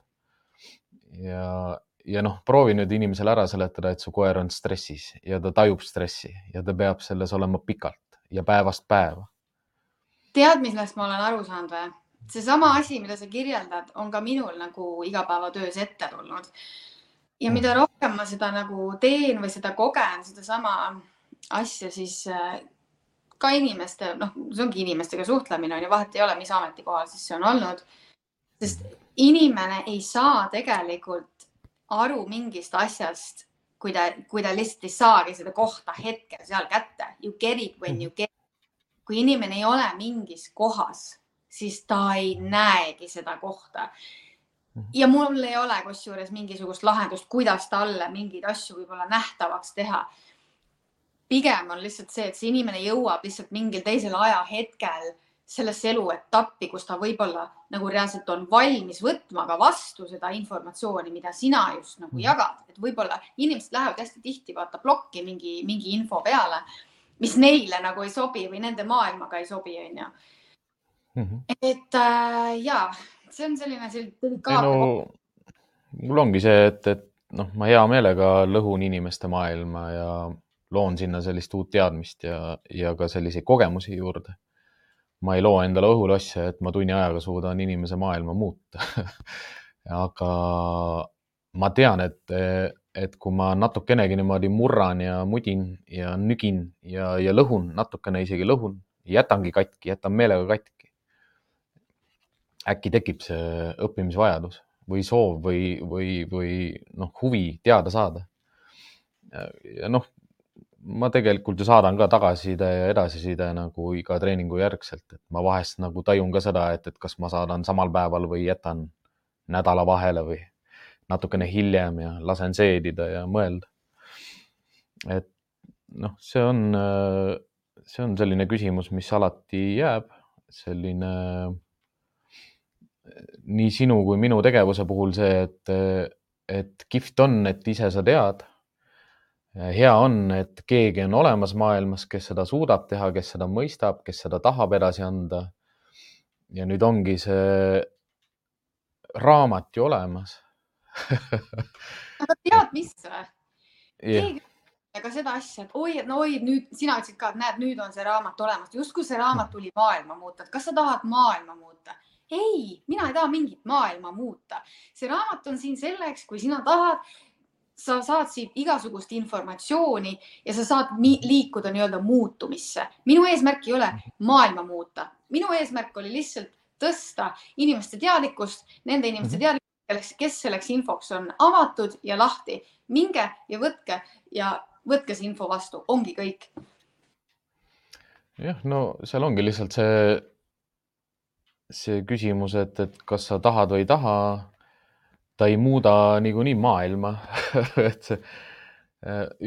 ja, ja noh, proovi nüüd inimesele ära seletada, et su koer on stressis ja ta tajub stressi ja ta peab selles olema pikalt ja päevast päeva. tead, millest ma olen aru saanud või? seesama asi, mida sa kirjeldad, on ka minul nagu igapäevatöös ette tulnud. Ja mida mm. rohkem ma seda nagu teen või seda kogen, sedasama asja, siis äh, ka inimeste, noh, see ongi inimestega suhtlemine on ju, vahet ei ole, mis ametikohal siis see on olnud. sest inimene ei saa tegelikult aru mingist asjast, kui ta, kui ta lihtsalt ei saagi seda kohta hetkel seal kätte. You get it when you get it. kui inimene ei ole mingis kohas siis ta ei näegi seda kohta. Mhm. ja mul ei ole kusjuures mingisugust lahendust, kuidas talle mingeid asju võib-olla nähtavaks teha. pigem on lihtsalt see, et see inimene jõuab lihtsalt mingil teisel ajahetkel sellesse eluetappi, kus ta võib-olla nagu reaalselt on valmis võtma ka vastu seda informatsiooni, mida sina just nagu mhm. jagad, et võib-olla inimesed lähevad hästi tihti vaata plokki mingi, mingi info peale, mis neile nagu ei sobi või nende maailmaga ei sobi, onju. -hmm. et äh, ja see on selline, delikaatne no,. mul ongi see, et, et noh, ma hea meelega lõhun inimeste maailma ja loon sinna sellist uut teadmist ja, ja ka selliseid kogemusi juurde. ma ei loo endale õhulosse, et ma tunni ajaga suudan inimese maailma muuta aga ma tean, et, et kui ma natukenegi niimoodi murran ja mudin ja nügin ja, ja lõhun, natukene isegi lõhun, jätangi katki, jätan meelega katki, äkki tekib see õppimisvajadus või soov või, või, või noh, huvi teada saada. ja noh, ma tegelikult ju saadan ka tagasiside ja edasiside nagu iga treeningu järgselt, et ma vahest nagu tajun ka seda, et, et kas ma saadan samal päeval või jätan nädala vahele või natukene hiljem ja lasen seedida ja mõelda. et noh, see on, see on selline küsimus, mis alati jääb, selline nii sinu kui minu tegevuse puhul see, et, et kihvt on, et ise sa tead. hea on, et keegi on olemas maailmas, kes seda suudab teha, kes seda mõistab, kes seda tahab edasi anda. ja nüüd ongi see raamat ju olemas tead, mis või? keegi ka seda asja, et oi, et no oi, nüüd sina ütlesid ka, et näed, nüüd on see raamat olemas, justkui see raamat tuli maailma muuta, et kas sa tahad maailma muuta ei, mina ei taha mingit maailma muuta. see raamat on siin selleks, kui sina tahad, sa saad siit igasugust informatsiooni ja sa saad liikuda nii-öelda muutumisse. minu eesmärk ei ole maailma muuta, minu eesmärk oli lihtsalt tõsta inimeste teadlikkust, nende inimeste mhm. teadlikkust, kes selleks infoks on avatud ja lahti, minge ja võtke ja võtke see info vastu, ongi kõik. jah, no seal ongi lihtsalt see, see küsimus, et, et kas sa tahad või ei taha. ta ei muuda niikuinii maailma et see,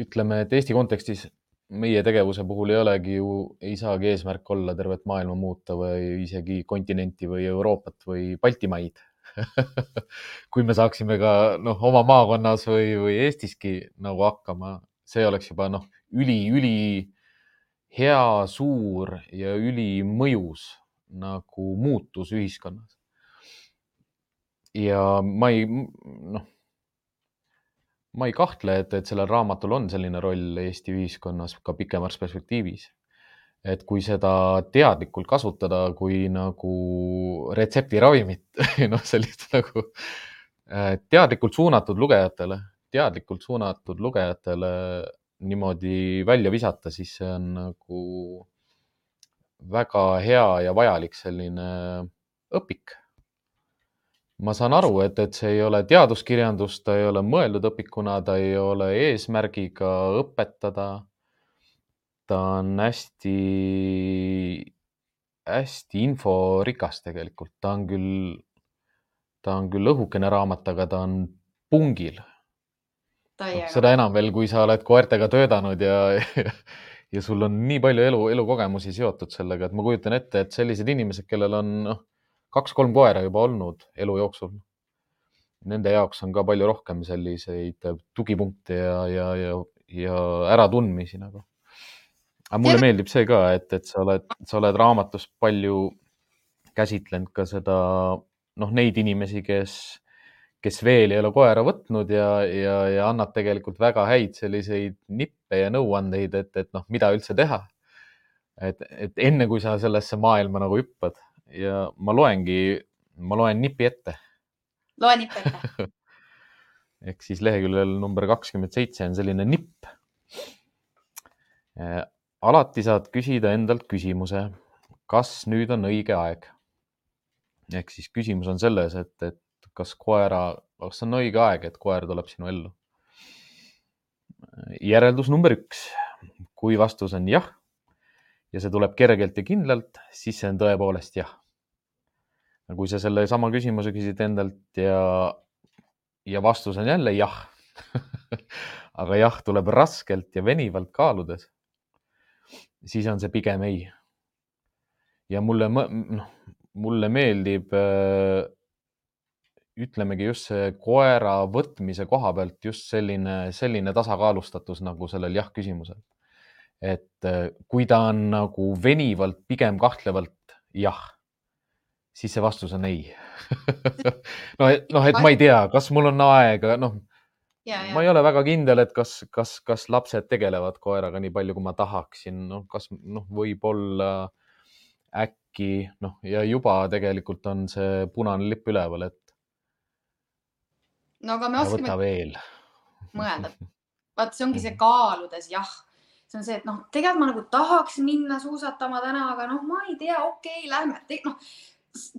ütleme, et Eesti kontekstis meie tegevuse puhul ei olegi ju, ei saagi eesmärk olla tervet maailma muuta või isegi kontinenti või Euroopat või Baltimaid kui me saaksime ka noh, oma maakonnas või, või Eestiski nagu hakkama, see oleks juba noh, üli-üli hea, suur ja ülimõjus nagu muutus ühiskonnas. ja ma ei, noh ma ei kahtle, et, et sellel raamatul on selline roll Eesti ühiskonnas ka pikemas perspektiivis. et kui seda teadlikult kasutada kui nagu retseptiravimit noh, sellist nagu äh, teadlikult suunatud lugejatele, teadlikult suunatud lugejatele niimoodi välja visata, siis see on nagu väga hea ja vajalik selline õpik ma saan aru, et, et see ei ole teaduskirjandus, ta ei ole mõeldud õpikuna, ta ei ole eesmärgiga õpetada. ta on hästi, hästi inforikas tegelikult, ta on küll, ta on küll õhukene raamat, aga ta on pungil. No, seda enam veel, kui sa oled koertega töötanud ja, ja, sul on nii palju elu, elukogemusi seotud sellega, et ma kujutan ette, et sellised inimesed, kellel on noh kaks-kolm koera juba olnud elu jooksul. Nende jaoks on ka palju rohkem selliseid tugipunkte ja, ja, ja, ja äratundmisi nagu. aga mulle ja. meeldib see ka, et, et sa oled, sa oled raamatus palju käsitlenud ka seda, noh, neid inimesi, kes, kes veel ei ole koera võtnud ja, ja, ja annad tegelikult väga häid selliseid nippe ja nõuandeid, et, et noh, mida üldse teha. et, et enne kui sa sellesse maailma nagu hüppad ja ma loengi, ma loen nipi ette. loe nipp ette ehk siis leheküljel number kakskümmend seitse on selline nipp. Äh, alati saad küsida endalt küsimuse, kas nüüd on õige aeg. ehk siis küsimus on selles, et, et kas koera, kas on õige aeg, et koer tuleb sinu ellu. järeldus number üks, kui vastus on jah ja see tuleb kergelt ja kindlalt, siis see on tõepoolest jah kui sa sellesama küsimuse küsid endalt ja, ja vastus on jälle jah aga jah tuleb raskelt ja venivalt kaaludes, siis on see pigem ei. ja mulle, noh, mulle meeldib äh, ütlemegi just see koera võtmise koha pealt just selline, selline tasakaalustatus nagu sellel jah küsimusel. et äh, kui ta on nagu venivalt, pigem kahtlevalt jah siis see vastus on ei et noh, et ma ei tea, kas mul on aega, noh. ma ei ole väga kindel, et kas, kas, kas lapsed tegelevad koeraga nii palju, kui ma tahaksin, noh, kas noh, võib-olla äkki noh, ja juba tegelikult on see punane lipp üleval, et. No aga me oskame veel. mõelda. vaat see ongi see kaaludes jah see on see, et noh, tegelikult ma nagu tahaks minna suusatama täna, aga noh, ma ei tea, okei okay,, lähme, noh,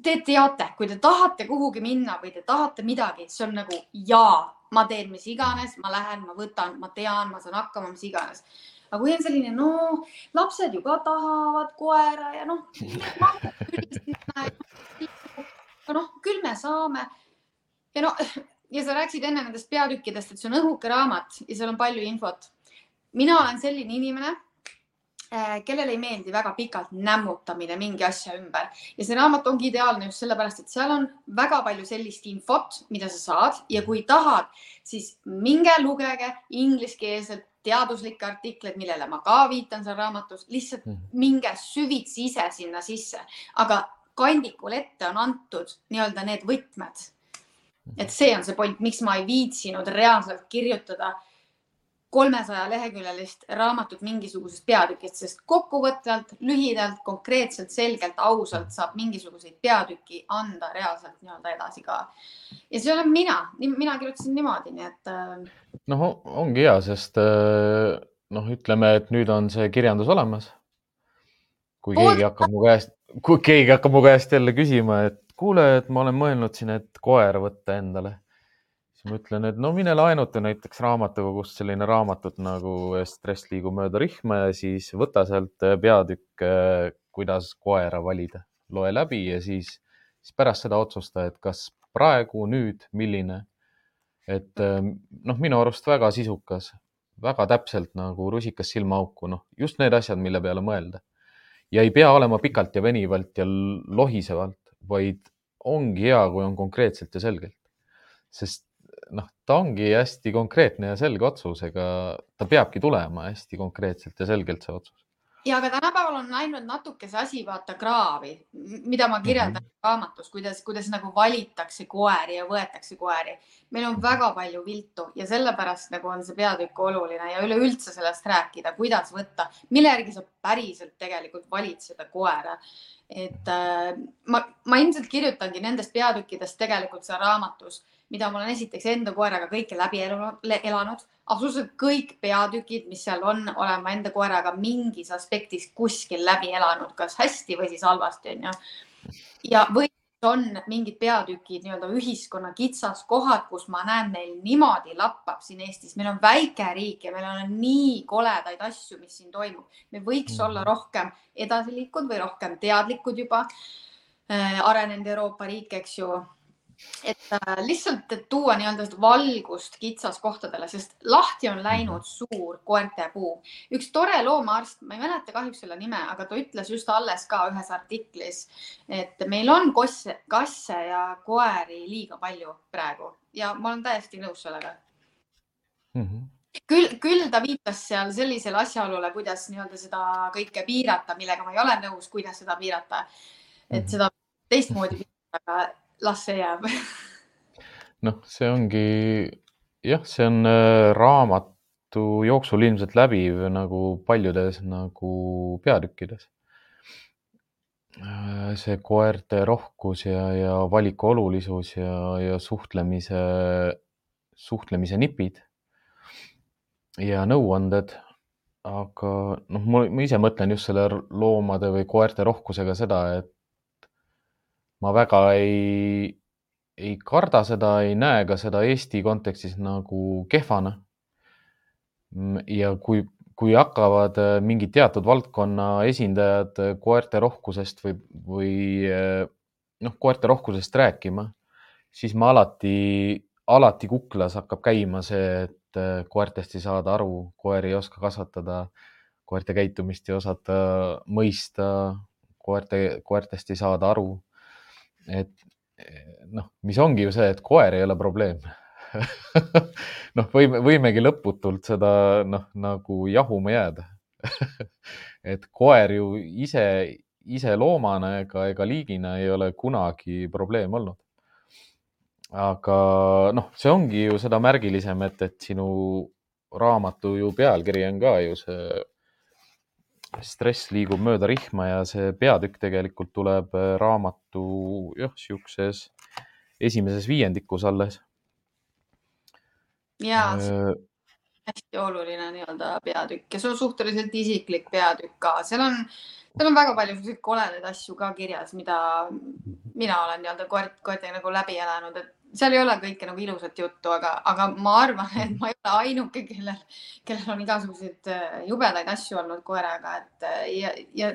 te teate, kui te tahate kuhugi minna või te tahate midagi, see on nagu jaa, ma teen mis iganes, ma lähen, ma võtan, ma tean, ma saan hakkama, mis iganes. aga kui on selline, no lapsed ju ka tahavad koera ja noh, noh, küll me saame. ja no ja sa rääkisid enne nendest peatükkidest, et see on õhuke raamat ja seal on palju infot. mina olen selline inimene Äh, kellele ei meeldi väga pikalt nämmutamine mingi asja ümber ja see raamat ongi ideaalne just sellepärast, et seal on väga palju sellist infot, mida sa saad ja kui tahad, siis minge lugege ingliskeelselt teaduslikke artikleid, millele ma ka viitan seal raamatus, lihtsalt mm. minge süvitsi ise sinna sisse, aga kandikul ette on antud nii-öelda need võtmed. Et see on see point, miks ma ei viitsinud reaalselt kirjutada kolmesaja leheküljelist raamatut mingisugusest peatükist, sest kokkuvõtvalt, lühidalt, konkreetselt, selgelt, ausalt saab mingisuguseid peatüki anda reaalselt nii-öelda edasi ka. ja see olen mina, mina kirjutasin niimoodi, nii et. Noh, ongi hea, sest äh, noh, ütleme, et nüüd on see kirjandus olemas. kui keegi hakkab mu käest, kui keegi hakkab mu käest jälle küsima, et kuule, et ma olen mõelnud siin, et koer võtta endale. siis ma ütlen, et no mine laenuta näiteks raamatukogust selline raamatut nagu Stress liigub mööda rihma ja siis võta sealt peatükk, kuidas koera valida, loe läbi ja siis, siis pärast seda otsusta, et kas praegu, nüüd, milline. et noh, minu arust väga sisukas, väga täpselt nagu rusikas silmaauku, noh, just need asjad, mille peale mõelda. ja ei pea olema pikalt ja venivalt ja lohisevalt, vaid ongi hea, kui on konkreetselt ja selgelt. sest noh, ta ongi hästi konkreetne ja selge otsus, ega ta peabki tulema hästi konkreetselt ja selgelt, see otsus ja aga tänapäeval on läinud natuke see asi vaata kraavi, mida ma kirjeldan mm -hmm. raamatus, kuidas, kuidas nagu valitakse koeri ja võetakse koeri. meil on väga palju viltu ja sellepärast nagu on see peatükk oluline ja üleüldse sellest rääkida, kuidas võtta, mille järgi sa päriselt tegelikult valid seda koera. et äh, ma, ma ilmselt kirjutangi nendest peatükkidest tegelikult seal raamatus, mida ma olen esiteks enda koeraga kõike läbi elanud absoluutselt kõik peatükid, mis seal on, olen ma enda koeraga mingis aspektis kuskil läbi elanud, kas hästi või siis halvasti, onju. ja või on mingid peatükid, nii-öelda ühiskonna kitsaskohad, kus ma näen, meil niimoodi lappab siin Eestis, meil on väike riik ja meil on nii koledaid asju, mis siin toimub. me võiks mm. olla rohkem edasiliikud või rohkem teadlikud juba äh, arenenud Euroopa riik, eks ju et äh, lihtsalt et tuua nii-öelda valgust kitsaskohtadele, sest lahti on läinud suur koertepuu. üks tore loomaarst, ma ei mäleta kahjuks selle nime, aga ta ütles just alles ka ühes artiklis, et meil on kosse, kasse ja koeri liiga palju praegu ja ma olen täiesti nõus sellega mm. -hmm küll, küll ta viitas seal sellisele asjaolule, kuidas nii-öelda seda kõike piirata, millega ma ei ole nõus, kuidas seda piirata. et mhm. seda teistmoodi piirata, aga las see jääb noh, see ongi jah, see on äh, raamatu jooksul ilmselt läbiv nagu paljudes nagu peatükkides. Äh, see koerte rohkus ja, ja valiku olulisus ja, ja suhtlemise, suhtlemise nipid ja nõuanded. aga noh, ma ise mõtlen just selle loomade või koerte rohkusega seda, et ma väga ei, ei karda seda, ei näe ka seda Eesti kontekstis nagu kehvana. ja kui, kui hakkavad äh, mingid teatud valdkonna esindajad äh, koerte rohkusest või, või äh, noh, koerte rohkusest rääkima, siis ma alati, alati kuklas hakkab käima see, et koertest ei saada aru, koeri ei oska kasvatada, koerte käitumist ei osata mõista, koerte, koertest ei saada aru et noh, mis ongi ju see, et koer ei ole probleem noh, võime, võimegi lõputult seda noh, nagu jahuma jääda et koer ju ise, ise loomana ega, ega liigina ei ole kunagi probleem olnud. aga noh, see ongi ju seda märgilisem, et, et sinu raamatu ju pealkiri on ka ju see stress liigub mööda rihma ja see peatükk tegelikult tuleb äh, raamatu jah, sihukeses esimeses viiendikus alles. ja äh, hästi oluline nii-öelda peatükk ja see on suhteliselt isiklik peatükk ka, seal on, seal on väga palju koledaid asju ka kirjas, mida mina olen nii-öelda koert, koertega nagu läbi elanud, et seal ei ole kõike nagu ilusat juttu, aga, aga ma arvan, et ma ei ole ainuke, kellel, kellel on igasuguseid äh, jubedaid asju olnud koeraga, et äh, ja, ja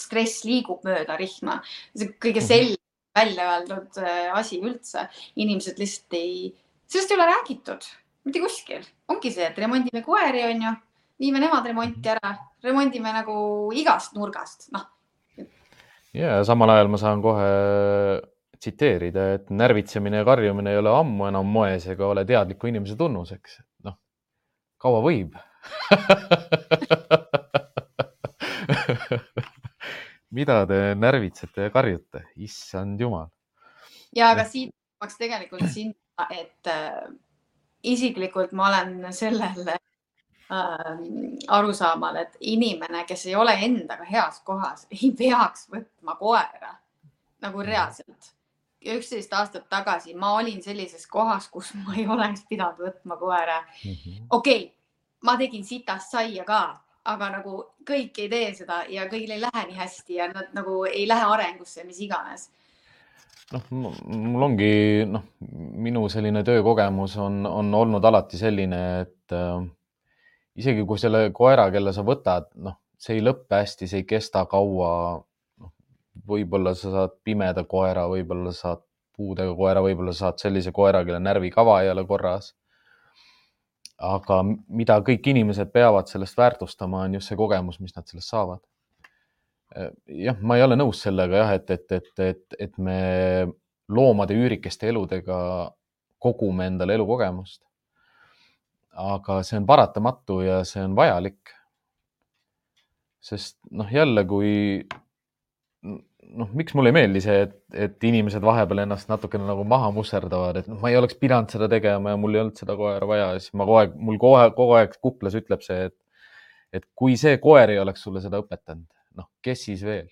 stress liigub mööda rihma. see kõige mhm. selgem välja öeldud äh, asi üldse. inimesed lihtsalt ei, sellest ei ole räägitud mitte kuskil. ongi see, et remondime koeri, onju, viime nemad remonti ära, remondime nagu igast nurgast, noh. ja samal ajal ma saan kohe tsiteerida, et närvitsemine ja karjumine ei ole ammu enam moes ega ole teadliku inimese tunnuseks. noh, kaua võib mida te närvitsete ja karjute, issand jumal. ja aga siit tahaks tegelikult sinna, et äh, isiklikult ma olen sellel äh, arusaamal, et inimene, kes ei ole endaga heas kohas, ei peaks võtma koera nagu reaalselt üksteist aastat tagasi ma olin sellises kohas, kus ma ei oleks pidanud võtma koera mm -hmm.. okei okay,, ma tegin sitast saia ka, aga nagu kõik ei tee seda ja kõigil ei lähe nii hästi ja nad nagu ei lähe arengusse, mis iganes. noh, mul ongi noh, minu selline töökogemus on, on olnud alati selline, et äh, isegi kui selle koera, kelle sa võtad, noh, see ei lõppe hästi, see ei kesta kaua. Võib-olla sa saad pimeda koera, võib-olla saad puudega koera, võib-olla saad sellise koera, kelle närvikava ei ole korras. aga mida kõik inimesed peavad sellest väärtustama, on just see kogemus, mis nad sellest saavad jah, ma ei ole nõus sellega jah, et, et, et, et, et me loomade üürikeste eludega kogume endale elukogemust. aga see on paratamatu ja see on vajalik. sest noh, jälle, kui noh, miks mulle ei meeldi see, et, et inimesed vahepeal ennast natukene nagu maha musserdavad, et noh, ma ei oleks pidanud seda tegema ja mul ei olnud seda koera vaja ja siis ma kogu aeg, mul kohe kogu aeg kuklas ütleb see, et, et kui see koer ei oleks sulle seda õpetanud, noh, kes siis veel?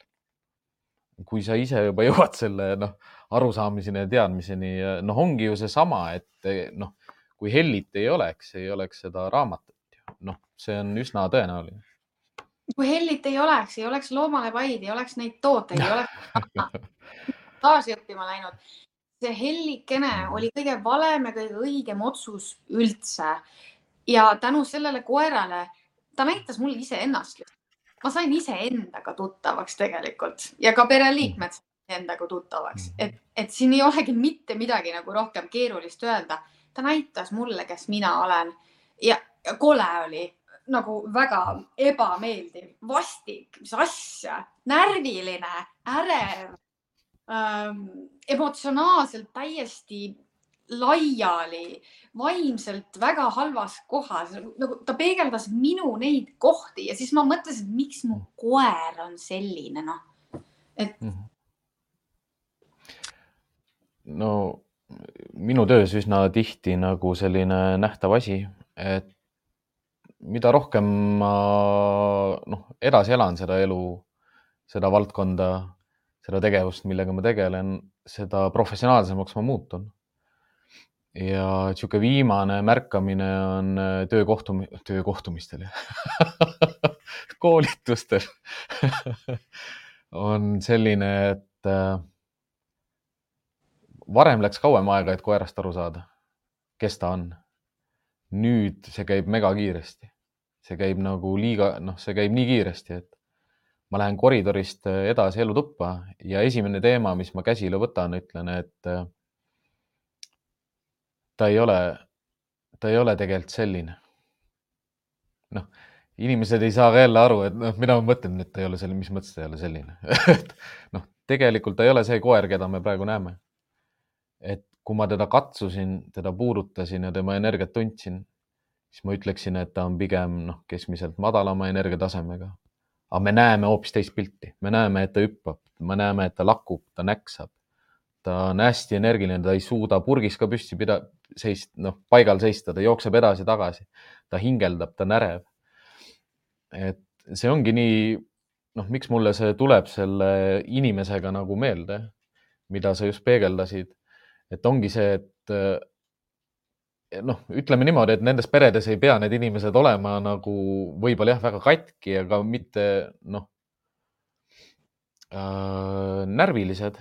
kui sa ise juba jõuad selle noh, arusaamiseni ja teadmiseni, noh, ongi ju seesama, et noh, kui Hellit ei oleks, ei oleks seda raamatut. noh, see on üsna tõenäoline. Kui Hellit ei oleks, ei oleks loomalepaid, ei oleks neid tooteid, ei oleks taasi õppima läinud. see Hellikene oli kõige valem ja kõige õigem otsus üldse. ja tänu sellele koerale, ta näitas mulle iseennast ma sain iseendaga tuttavaks tegelikult ja ka pereliikmed said endaga tuttavaks, mhm. et, et siin ei olegi mitte midagi nagu rohkem keerulist öelda. ta näitas mulle, kes mina olen ja, ja kole oli nagu väga ebameeldiv, vastik, mis asja, närviline, ärev ähm,, emotsionaalselt täiesti laiali, vaimselt väga halvas kohas, nagu ta peegeldas minu neid kohti ja siis ma mõtlesin, et miks mu koer on selline, noh, et mm. -hmm. no minu töös üsna tihti nagu selline nähtav asi, et mida rohkem ma noh, edasi elan seda elu, seda valdkonda, seda tegevust, millega ma tegelen, seda professionaalsemaks ma muutun. Ja niisugune viimane märkamine on äh, töökohtum-, töökohtumistel koolitustel on selline, et äh, varem läks kauem aega, et koerast aru saada, kes ta on. nüüd see käib megakiiresti, see käib nagu liiga, noh, see käib nii kiiresti, et ma lähen koridorist äh, edasi elutuppa ja esimene teema, mis ma käsile võtan, ütlen, et ta ei ole, ta ei ole tegelikult selline. noh, inimesed ei saa ka jälle aru, et noh, mida ma mõtlen, et ta ei ole selline, mis mõttes ta ei ole selline et noh, tegelikult ta ei ole see koer, keda me praegu näeme. et kui ma teda katsusin, teda puudutasin ja tema energiat tundsin, siis ma ütleksin, et ta on pigem noh, keskmiselt madalama energiatasemega. aga me näeme hoopis teist pilti, me näeme, et ta hüppab, me näeme, et ta lakub, ta näksab. Ta on hästi energiline, ta ei suuda purgis ka püsti pida-, seist-, noh, paigal seista, ta jookseb edasi-tagasi, ta hingeldab, ta närev. et see ongi nii, noh, miks mulle see tuleb selle inimesega nagu meelde, mida sa just peegeldasid, et ongi see, et noh, ütleme niimoodi, et nendes peredes ei pea need inimesed olema nagu võib-olla jah, väga katki, aga mitte noh äh,, närvilised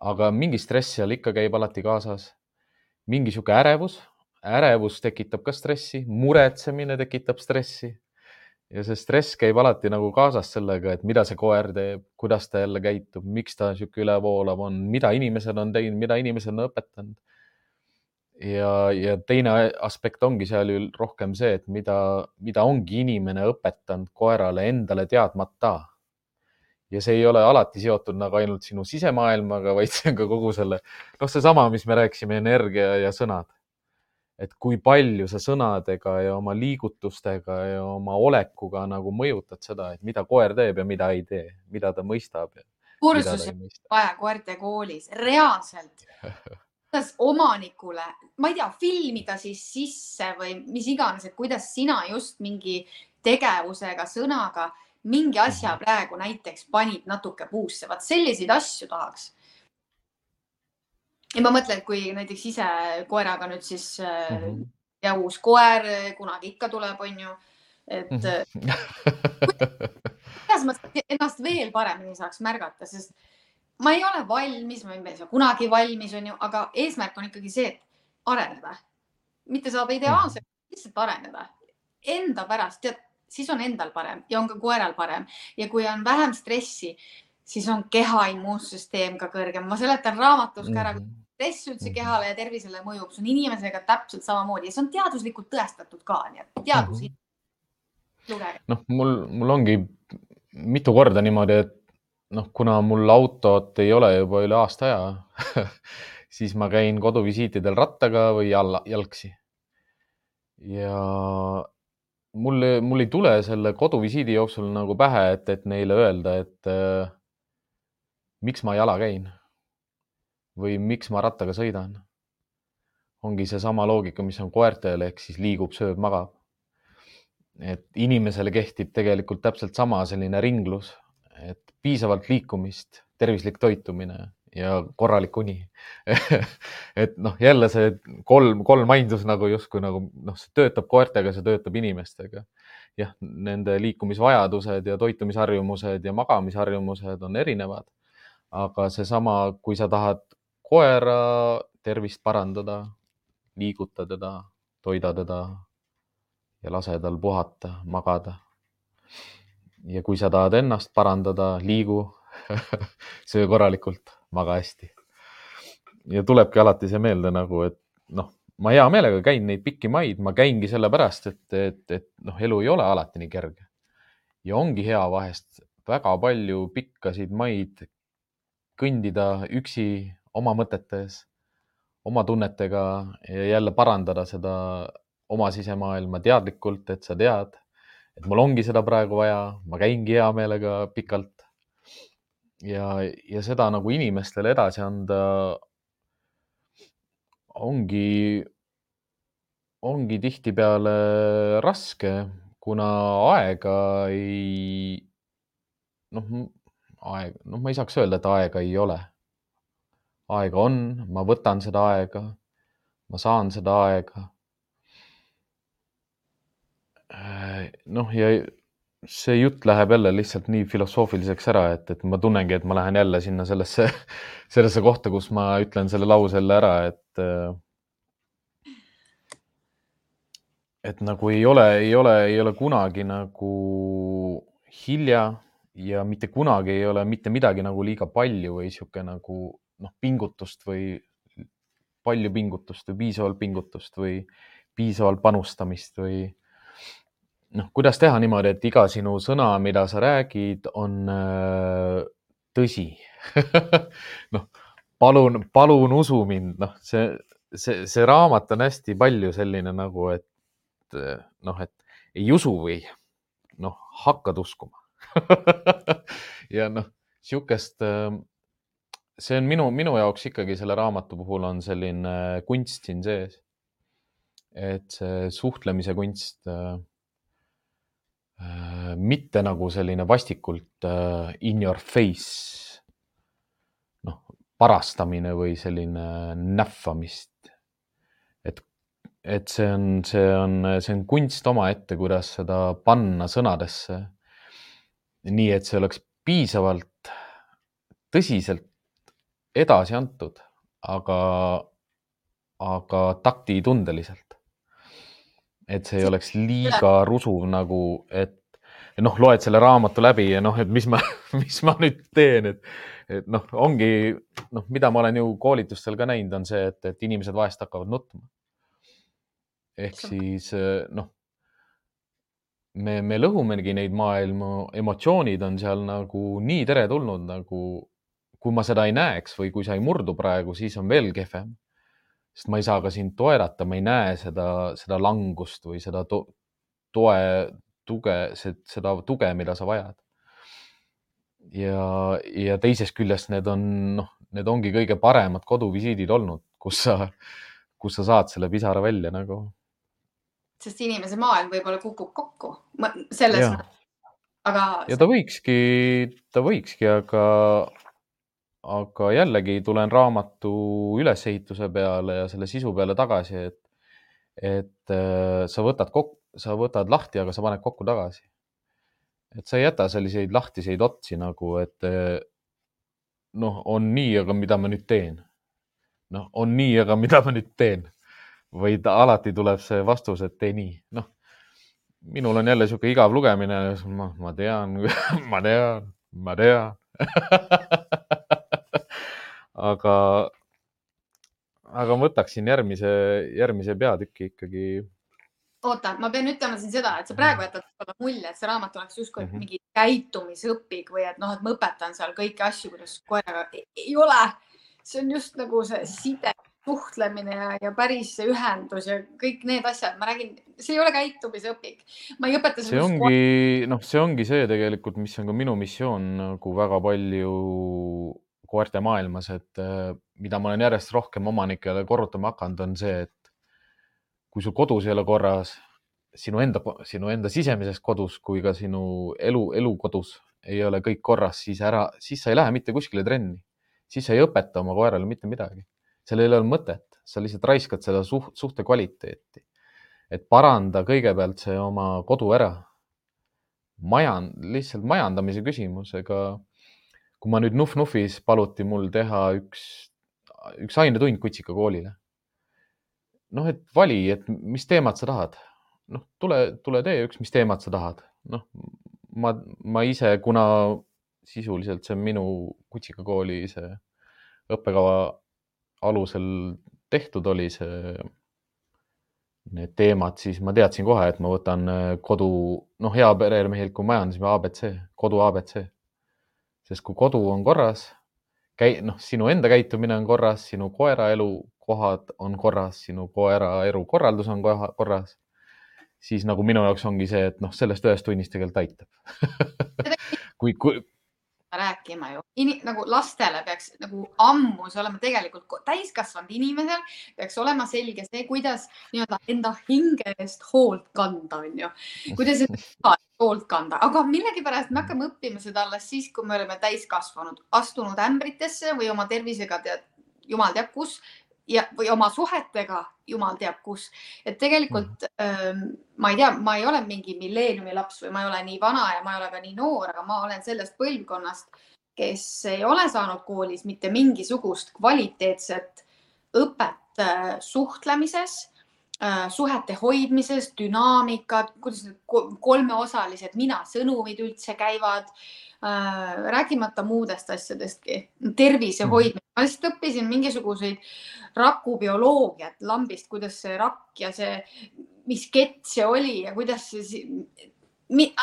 aga mingi stress seal ikka käib alati kaasas. mingi sihuke ärevus, ärevus tekitab ka stressi, muretsemine tekitab stressi. ja see stress käib alati nagu kaasas sellega, et mida see koer teeb, kuidas ta jälle käitub, miks ta sihuke ülevoolav on, mida inimesed on teinud, mida inimesed on õpetanud. Ja, ja teine aspekt ongi seal ju rohkem see, et mida, mida ongi inimene õpetanud koerale endale teadmata ja see ei ole alati seotud nagu ainult sinu sisemaailmaga, vaid see on ka kogu selle, noh, seesama, mis me rääkisime, energia ja sõnad. et kui palju sa sõnadega ja oma liigutustega ja oma olekuga nagu mõjutad seda, et mida koer teeb ja mida ei tee, mida ta mõistab. kursusi vaja koerte koolis, reaalselt kuidas omanikule, ma ei tea, filmida siis sisse või mis iganes, et kuidas sina just mingi tegevusega, sõnaga mingi asja mhm. praegu näiteks panid natuke puusse, vaat selliseid asju tahaks. ja ma mõtlen, et kui näiteks ise koeraga nüüd siis mm -hmm. ja uus koer kunagi ikka tuleb, on ju, et mm -hmm. kuidas ma ennast veel paremini saaks märgata, sest ma ei ole valmis, ma ei saa kunagi valmis, onju, aga eesmärk on ikkagi see, et areneda, mitte saada ideaalseks, lihtsalt areneda enda pärast, tead, siis on endal parem ja on ka koeral parem ja kui on vähem stressi, siis on keha immuunsüsteem ka kõrgem. ma seletan raamatus ka ära mm, -hmm. stress üldse kehale ja tervisele mõjub, see on inimesega täpselt samamoodi ja see on teaduslikult tõestatud ka, nii et teadus mm. -hmm noh, mul, mul ongi mitu korda niimoodi, et noh, kuna mul autot ei ole juba üle aasta aja siis ma käin koduvisiitidel rattaga või jalla, jalgsi. ja mul, mul ei tule selle koduvisiidi jooksul nagu pähe, et, et neile öelda, et äh, miks ma jala käin või miks ma rattaga sõidan. ongi seesama loogika, mis on koertel ehk siis liigub, sööb, magab. et inimesele kehtib tegelikult täpselt sama selline ringlus, et piisavalt liikumist, tervislik toitumine ja korralik uni et noh, jälle see kolm, kolm aindus nagu justkui nagu noh, see töötab koertega, see töötab inimestega. jah, nende liikumisvajadused ja toitumisharjumused ja magamisharjumused on erinevad. aga seesama, kui sa tahad koera tervist parandada, liiguta teda, toida teda ja lase tal puhata, magada. Ja kui sa tahad ennast parandada, liigu söö korralikult maga hästi. ja tulebki alati see meelde nagu, et noh, ma hea meelega käin neid pikki maid, ma käingi sellepärast, et, et, et noh, elu ei ole alati nii kerge. ja ongi hea vahest väga palju pikkasid maid kõndida üksi oma mõtetes, oma tunnetega ja jälle parandada seda oma sisemaailma teadlikult, et sa tead, et mul ongi seda praegu vaja, ma käingi hea meelega pikalt ja, ja seda nagu inimestele edasi anda ongi, ongi tihtipeale raske, kuna aega ei, noh, aeg, noh, ma ei saaks öelda, et aega ei ole. aega on, ma võtan seda aega, ma saan seda aega. Äh, noh, ja see jutt läheb jälle lihtsalt nii filosoofiliseks ära, et, et ma tunnengi, et ma lähen jälle sinna sellesse, sellesse kohta, kus ma ütlen selle lause jälle ära, et et nagu ei ole, ei ole, ei ole kunagi nagu hilja ja mitte kunagi ei ole mitte midagi nagu liiga palju või sihuke nagu noh, pingutust või palju pingutust või piisavalt pingutust või piisavalt panustamist või noh, kuidas teha niimoodi, et iga sinu sõna, mida sa räägid, on äh, tõsi noh, palun, palun usu mind, noh, see, see, see raamat on hästi palju selline nagu, et noh, et ei usu või noh, hakkad uskuma ja noh, sihukest, äh, see on minu, minu jaoks ikkagi selle raamatu puhul on selline kunst siin sees. et see suhtlemise kunst äh, Äh, mitte nagu selline vastikult äh, in your face, noh, parastamine või selline näffamist. et, et see on, see on, see on kunst omaette, kuidas seda panna sõnadesse. nii et see oleks piisavalt tõsiselt edasi antud, aga, aga taktitundeliselt et see ei oleks liiga rusuv nagu, et noh, loed selle raamatu läbi ja noh, et mis ma, mis ma nüüd teen, et, et noh, ongi noh, mida ma olen ju koolitustel ka näinud, on see, et, et inimesed vahest hakkavad nutma. ehk siis noh, me, me lõhumegi neid maailmu, emotsioonid on seal nagu nii teretulnud, nagu kui ma seda ei näeks või kui sa ei murdu praegu, siis on veel kehvem sest ma ei saa ka sind toerata, ma ei näe seda, seda langust või seda to toe, tuge, seda tuge, mida sa vajad. ja, ja teisest küljest need on, noh, need ongi kõige paremad koduvisiidid olnud, kus sa, kus sa saad selle pisara välja nagu. sest inimese maailm võib-olla kukub kokku selles. aga. ja ta võikski, ta võikski, aga aga jällegi tulen raamatu ülesehituse peale ja selle sisu peale tagasi, et, et äh, sa võtad kokku, sa võtad lahti, aga sa paned kokku tagasi. et sa ei jäta selliseid lahtiseid otsi nagu, et äh, noh, on nii, aga mida ma nüüd teen? noh, on nii, aga mida ma nüüd teen? ta alati tuleb see vastus, et tee nii, noh. minul on jälle sihuke igav lugemine, ma, ma tean ma tean, ma tean aga, aga ma võtaksin järgmise, järgmise peatüki ikkagi oota, ma pean ütlema siin seda, et sa praegu jätad mulje, et see raamat oleks justkui mm -hmm. mingi käitumisõpik või et noh, et ma õpetan seal kõiki asju, kuidas koeraga ei, ei ole. see on just nagu see side, suhtlemine ja, ja päris ühendus ja kõik need asjad, ma räägin, see ei ole käitumisõpik. ma ei õpeta. see ongi, noh, see ongi see tegelikult, mis on ka minu missioon nagu väga palju koerte maailmas, et äh, mida ma olen järjest rohkem omanikele korrutama hakanud, on see, et kui sul kodus ei ole korras, sinu enda, sinu enda sisemises kodus kui ka sinu elu, elukodus ei ole kõik korras, siis ära, siis sa ei lähe mitte kuskile trenni, siis sa ei õpeta oma koerale mitte midagi. seal ei ole mõtet, sa lihtsalt raiskad seda suht, suhte kvaliteeti. et paranda kõigepealt see oma kodu ära. majan, lihtsalt majandamise küsimus, ega kui ma nüüd Nuf-Nufis paluti mul teha üks, üks ainetund kutsika koolile noh, et vali, et mis teemat sa tahad. noh, tule, tule tee üks, mis teemat sa tahad. noh, ma, ma ise, kuna sisuliselt see on minu kutsikakooli see õppekava alusel tehtud oli see, need teemad, siis ma teadsin kohe, et ma võtan äh, kodu, noh, hea peremeheliku majandusega abc, kodu abc. Sest kui kodu on korras, käi-, noh, sinu enda käitumine on korras, sinu koera elu kohad on korras, sinu koera elukorraldus on korras, siis nagu minu jaoks ongi see, et noh, sellest ühest tunnist tegelikult aitab. Kui, kui rääkima ju. Nagu lastele peaks nagu ammu see olema tegelikult täiskasvanud inimesel peaks olema selge see, kuidas nii-öelda enda hinge eest hoolt kanda, on ju, kuidas hoolt kanda, aga millegipärast me hakkame õppima seda alles siis, kui me oleme täiskasvanud, astunud ämbritesse või oma tervisega tead, jumal teab kus ja, või oma suhetega, jumal teab kus. et tegelikult ähm, ma ei tea, ma ei ole mingi milleeniumi laps või ma ei ole nii vana ja ma ei ole ka nii noor, aga ma olen sellest põlvkonnast, kes ei ole saanud koolis mitte mingisugust kvaliteetset õpet äh, suhtlemises suhete hoidmises, dünaamikat, kuidas need kolmeosalised mina-sõnumid üldse käivad äh,. rääkimata muudest asjadestki, tervise mhm. hoidmine. Ma lihtsalt õppisin mingisuguseid rakubioloogiat lambist, kuidas see rakk ja see, mis kett see oli ja kuidas see,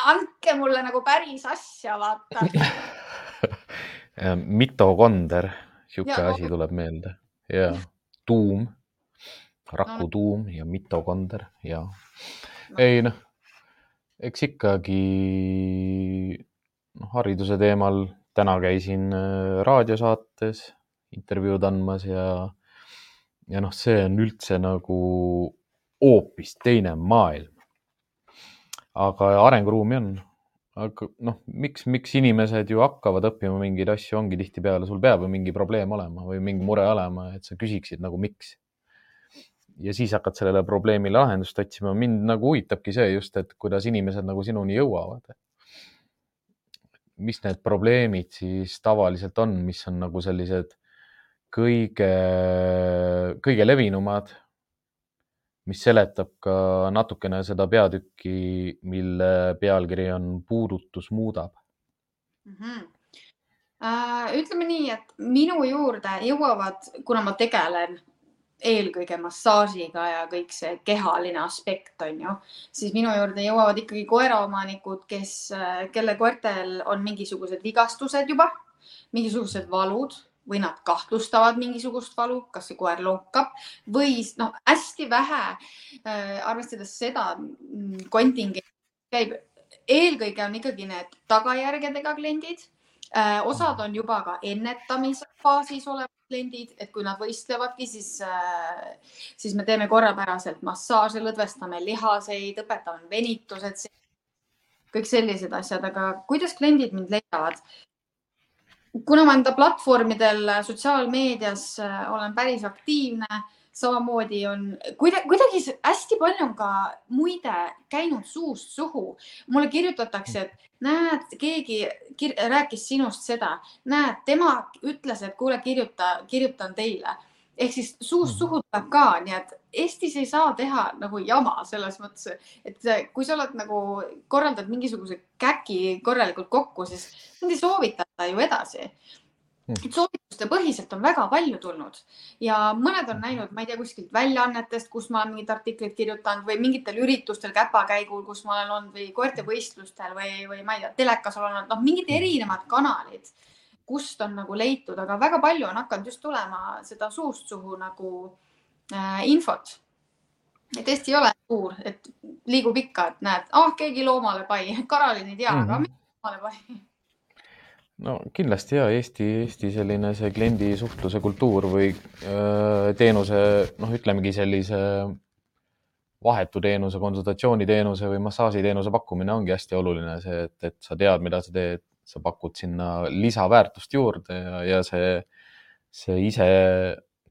andke mulle nagu päris asja, vaata. Mitokonder, sihuke asi tuleb meelde. Ja tuum, rakutuum ja mitokonder ja no. ei noh, eks ikkagi noh, hariduse teemal täna käisin äh, raadiosaates intervjuud andmas ja, ja noh, see on üldse nagu hoopis teine maailm. aga arenguruumi on. aga noh, miks, miks inimesed ju hakkavad õppima mingeid asju, ongi tihtipeale, sul peab ju mingi probleem olema või mingi mure olema, et sa küsiksid nagu miks. Ja siis hakkad sellele probleemile lahendust otsima. mind nagu huvitabki see just, et kuidas inimesed nagu sinuni jõuavad mis need probleemid siis tavaliselt on, mis on nagu sellised kõige, kõige levinumad, mis seletab ka natukene seda peatükki, mille pealkiri on Puudutus muudab mm. -hmm. ütleme nii, et minu juurde jõuavad, kuna ma tegelen eelkõige massaažiga ja kõik see kehaline aspekt on ju, siis minu juurde jõuavad ikkagi koeraomanikud, kes, kelle koertel on mingisugused vigastused juba, mingisugused valud või nad kahtlustavad mingisugust valu, kas see koer lonkab või noh, hästi vähe äh,, arvestades seda mm, kontingent käib, eelkõige on ikkagi need tagajärgedega kliendid äh,. osad on juba ka ennetamise faasis olevad kliendid, et kui nad võistlevadki, siis äh,, siis me teeme korrapäraselt massaaže, lõdvestame lihaseid, õpetame venitused, kõik sellised asjad, aga kuidas kliendid mind leiavad? kuna ma enda platvormidel sotsiaalmeedias äh, olen päris aktiivne, samamoodi on kuidagi, kuidagi hästi palju on ka muide käinud suust suhu. mulle kirjutatakse, et näed, keegi kir rääkis sinust seda, näed, tema ütles, et kuule, kirjuta, kirjutan teile ehk siis suust mhm. suhu tuleb ka, nii et Eestis ei saa teha nagu jama selles mõttes, et kui sa oled nagu korraldad mingisuguse käki korralikult kokku, siis nad ei soovitata ju edasi. Et soovituste põhiselt on väga palju tulnud ja mõned on näinud, ma ei tea, kuskilt väljaannetest, kus ma olen mingeid artikleid kirjutanud või mingitel üritustel käpakäigul, kus ma olen olnud või koertevõistlustel või, või ma ei tea, telekas olen olnud, noh, mingid hmm. erinevad kanalid kust on nagu leitud, aga väga palju on hakanud just tulema seda suust suhu nagu äh, infot. et Eesti ei ole suur, et liigub ikka, et näed, ah keegi loomale pai, Karolin ei tea mm, -hmm. aga mhm. loomale pai no kindlasti ja Eesti, Eesti selline see kliendi suhtluse kultuur või öö, teenuse, noh, ütlemegi sellise vahetu teenuse, konsultatsiooniteenuse või massaažiteenuse pakkumine ongi hästi oluline, see, et, et sa tead, mida sa teed, sa pakud sinna lisaväärtust juurde ja, ja see, see ise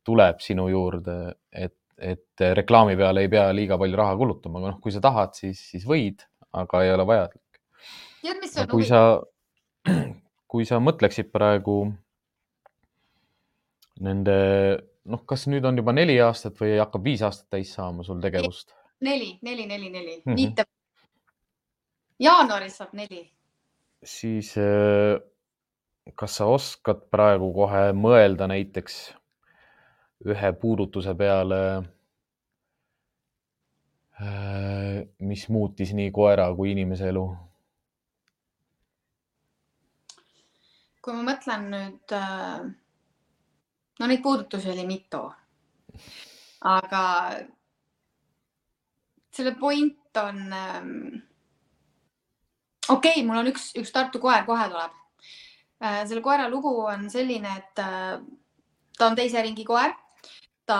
tuleb sinu juurde, et, et reklaami peale ei pea liiga palju raha kulutama, aga noh, kui sa tahad, siis, siis võid, aga ei ole vajalik. tead, mis on sa, kui sa mõtleksid praegu nende, noh, kas nüüd on juba neli aastat või hakkab viis aastat täis saama sul tegevust? neli, neli, neli, neli mm, -hmm. viite. jaanuaris saab neli siis äh, kas sa oskad praegu kohe mõelda näiteks ühe puudutuse peale, äh, mis muutis nii koera kui inimese elu? Kui ma mõtlen nüüd, äh, no neid puudutusi oli mitu, aga selle point on ähm, okei okay,, mul on üks, üks Tartu koer, kohe tuleb. Äh, selle koera lugu on selline, et äh, ta on teise ringi koer. ta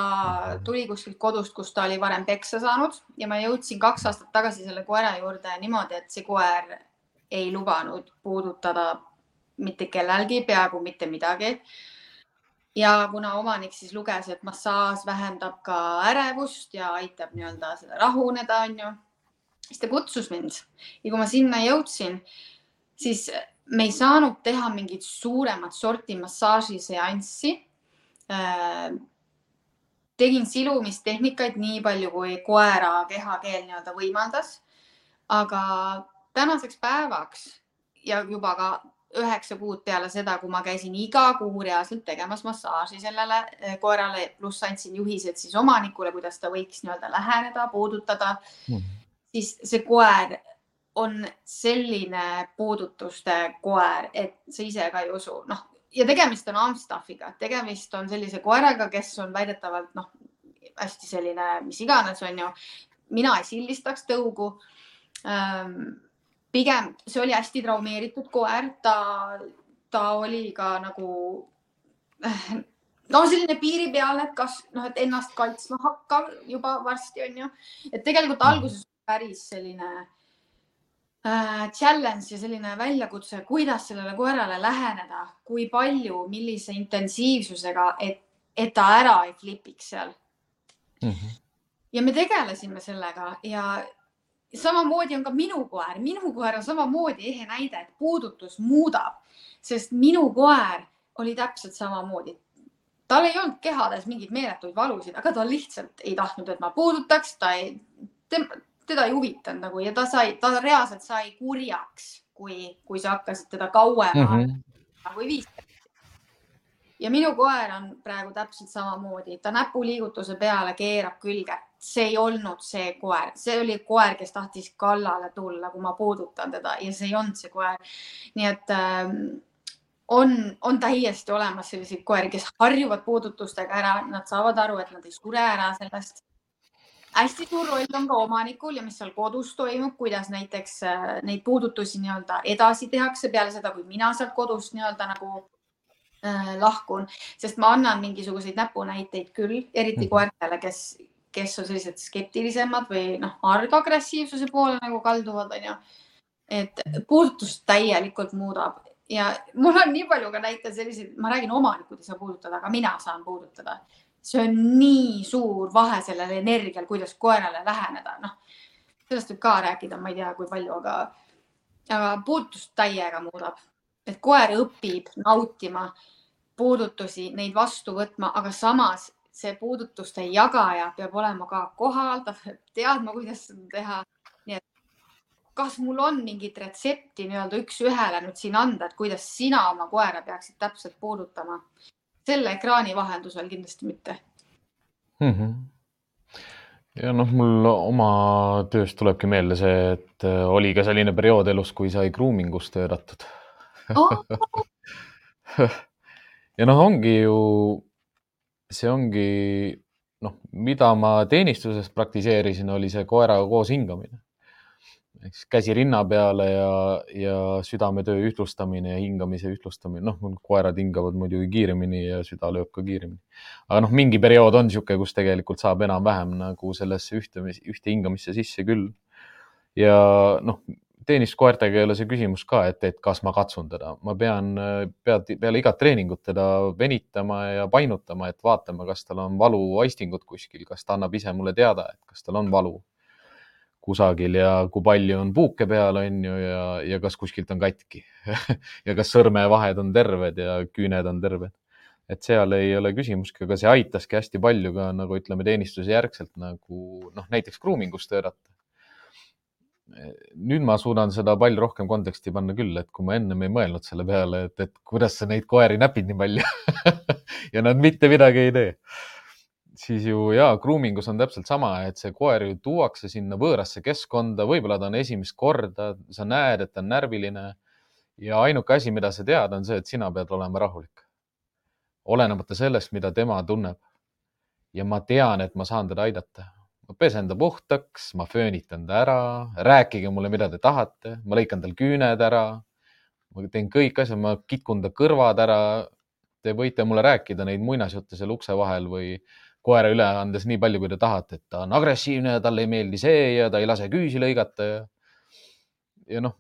tuli kuskilt kodust, kus ta oli varem peksa saanud ja ma jõudsin kaks aastat tagasi selle koera juurde niimoodi, et see koer ei lubanud puudutada mitte kellelgi, peaaegu mitte midagi. ja kuna omanik siis luges, et massaaž vähendab ka ärevust ja aitab nii-öelda seda rahuneda, onju siis ta kutsus mind ja kui ma sinna jõudsin, siis me ei saanud teha mingit suuremat sorti massaažiseanssi äh,. tegin silumistehnika nii palju, kui koera kehakeel nii-öelda võimaldas. aga tänaseks päevaks ja juba ka üheksa kuud peale seda, kui ma käisin iga kuu reaalselt tegemas massaaži sellele äh, koerale, pluss andsin juhised siis omanikule, kuidas ta võiks nii-öelda läheneda, puudutada mm. siis see koer on selline puudutuste koer, et sa ise ka ei usu, noh ja tegemist on Amstaffiga, tegemist on sellise koeraga, kes on väidetavalt noh, hästi selline, mis iganes, on ju. mina ei sildistaks tõugu ähm,. Pigem see oli hästi traumeeritud koer, ta, ta oli ka nagu no selline piiripealne, et kas noh, et ennast kaitsma hakkav juba varsti on ju, et tegelikult mhm. alguses päris selline äh, challenge ja selline väljakutse, kuidas sellele koerale läheneda, kui palju, millise intensiivsusega, et, et ta ära ei flipiks seal mm. -hmm. ja me tegelesime sellega ja samamoodi on ka minu koer, minu koer on samamoodi ehe näide, et puudutus muudab, sest minu koer oli täpselt samamoodi tal ei olnud kehades mingeid meeletuid valusid, aga ta lihtsalt ei tahtnud, et ma puudutaks, ta ei, teda ei huvitanud nagu ja ta sai, ta reaalselt sai kurjaks, kui, kui sa hakkasid teda kauem mm -hmm. kui viis. ja minu koer on praegu täpselt samamoodi, ta näpuliigutuse peale keerab külge, see ei olnud see koer, see oli koer, kes tahtis kallale tulla, kui ma puudutan teda ja see ei olnud see koer. nii et äh, on, on täiesti olemas selliseid koeri, kes harjuvad puudutustega ära, nad saavad aru, et nad ei sure ära sellest hästi suur roll on ka omanikul ja mis seal kodus toimub, kuidas näiteks äh, neid puudutusi nii-öelda edasi tehakse peale seda, kui mina sealt kodust nii-öelda nagu äh, lahkun, sest ma annan mingisuguseid näpunäiteid küll, eriti mhm. koertele, kes, kes on sellised skeptilisemad või noh, argagressiivsuse poole nagu kalduvad, onju. et puudutust täielikult muudab ja mul on nii palju ka näiteid selliseid, ma räägin, omanikud ei saa puudutada, aga mina saan puudutada see on nii suur vahe sellel energial, kuidas koerale läheneda, noh. sellest võib ka rääkida, ma ei tea, kui palju, aga, aga puudutust täiega muudab, et koer õpib nautima puudutusi, neid vastu võtma, aga samas see puudutuste jagaja peab olema ka kohal, ta peab teadma, kuidas seda teha. nii et kas mul on mingit retsepti nii-öelda üks-ühele nüüd siin anda, et kuidas sina oma koera peaksid täpselt puudutama? selle ekraani vahendusel kindlasti mitte mm. -hmm. ja noh, mul oma tööst tulebki meelde see, et äh, oli ka selline periood elus, kui sai grooming us töötatud oh. ja noh, ongi ju see ongi noh, mida ma teenistuses praktiseerisin, oli see koeraga koos hingamine. ehk siis käsi rinna peale ja, ja südametöö ühtlustamine ja hingamise ühtlustamine, noh, koerad hingavad muidugi kiiremini ja süda lööb ka kiiremini. aga noh, mingi periood on niisugune, kus tegelikult saab enam-vähem nagu sellesse ühte, ühte hingamisse sisse küll. ja noh, teenistuskoertega ei ole see küsimus ka, et, et kas ma katsun teda, ma pean pead, peale igat treeningut teda venitama ja painutama, et vaatama, kas tal on valuaistingud kuskil, kas ta annab ise mulle teada, et kas tal on valu kusagil ja kui palju on puuke peal, on ju, ja, ja kas kuskilt on katki ja kas sõrmevahed on terved ja küüned on terved. et seal ei ole küsimustki, aga see aitaski hästi palju ka nagu ütleme, teenistuse järgselt nagu noh, näiteks grooming us töötada nüüd ma suudan seda palju rohkem konteksti panna küll, et kui ma ennem ei mõelnud selle peale, et, et kuidas sa neid koeri näpid nii palju ja nad mitte midagi ei tee. siis ju ja, grooming us on täpselt sama, et see koer ju tuuakse sinna võõrasse keskkonda, võib-olla ta on esimest korda, sa näed, et ta on närviline. ja ainuke asi, mida sa tead, on see, et sina pead olema rahulik. olenemata sellest, mida tema tunneb. ja ma tean, et ma saan teda aidata ma pesen ta puhtaks, ma föönitan ta ära, rääkige mulle, mida te tahate, ma lõikan tal küüned ära. ma teen kõik asjad, ma kitkun ta kõrvad ära. Te võite mulle rääkida neid muinasjutte seal ukse vahel või koera üle andes nii palju, kui te tahate, et ta on agressiivne ja talle ei meeldi see ja ta ei lase küüsi lõigata ja. ja noh,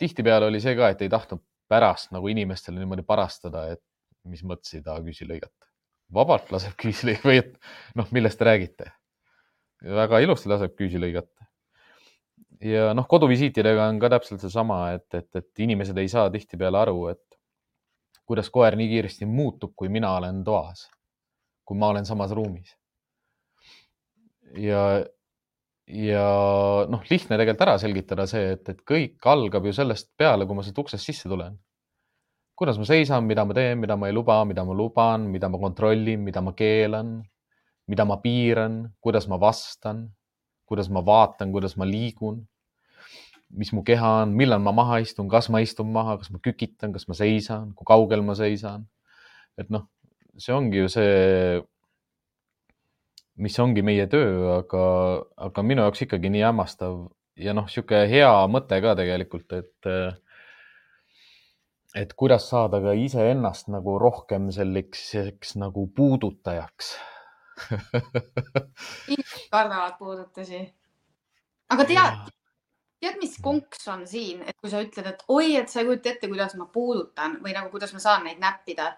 tihtipeale oli see ka, et ei tahtnud pärast nagu inimestele niimoodi parastada, et mis mõttes ei taha küüsi lõigata. vabalt laseb küüsi lõigata või et noh, millest te räägite väga ilusti laseb küüsi lõigata. ja noh, koduvisiitidega on ka täpselt seesama, et, et, et inimesed ei saa tihtipeale aru, et kuidas koer nii kiiresti muutub, kui mina olen toas, kui ma olen samas ruumis. ja, ja noh, lihtne tegelikult ära selgitada see, et, et kõik algab ju sellest peale, kui ma sealt uksest sisse tulen. kuidas ma seisan, mida ma teen, mida ma ei luba, mida ma luban, mida ma kontrollin, mida ma keelan mida ma piiran, kuidas ma vastan, kuidas ma vaatan, kuidas ma liigun, mis mu keha on, millal ma maha istun, kas ma istun maha, kas ma kükitan, kas ma seisan, kui kaugel ma seisan. et noh, see ongi ju see, mis ongi meie töö, aga, aga minu jaoks ikkagi nii hämmastav ja noh, niisugune hea mõte ka tegelikult, et et kuidas saada ka iseennast nagu rohkem selliseks nagu puudutajaks inimesed kardavad puudutusi. aga tead, tead, mis konks on siin, et kui sa ütled, et oi, et sa ei kujuta ette, kuidas ma puudutan või nagu, kuidas ma saan neid näppida.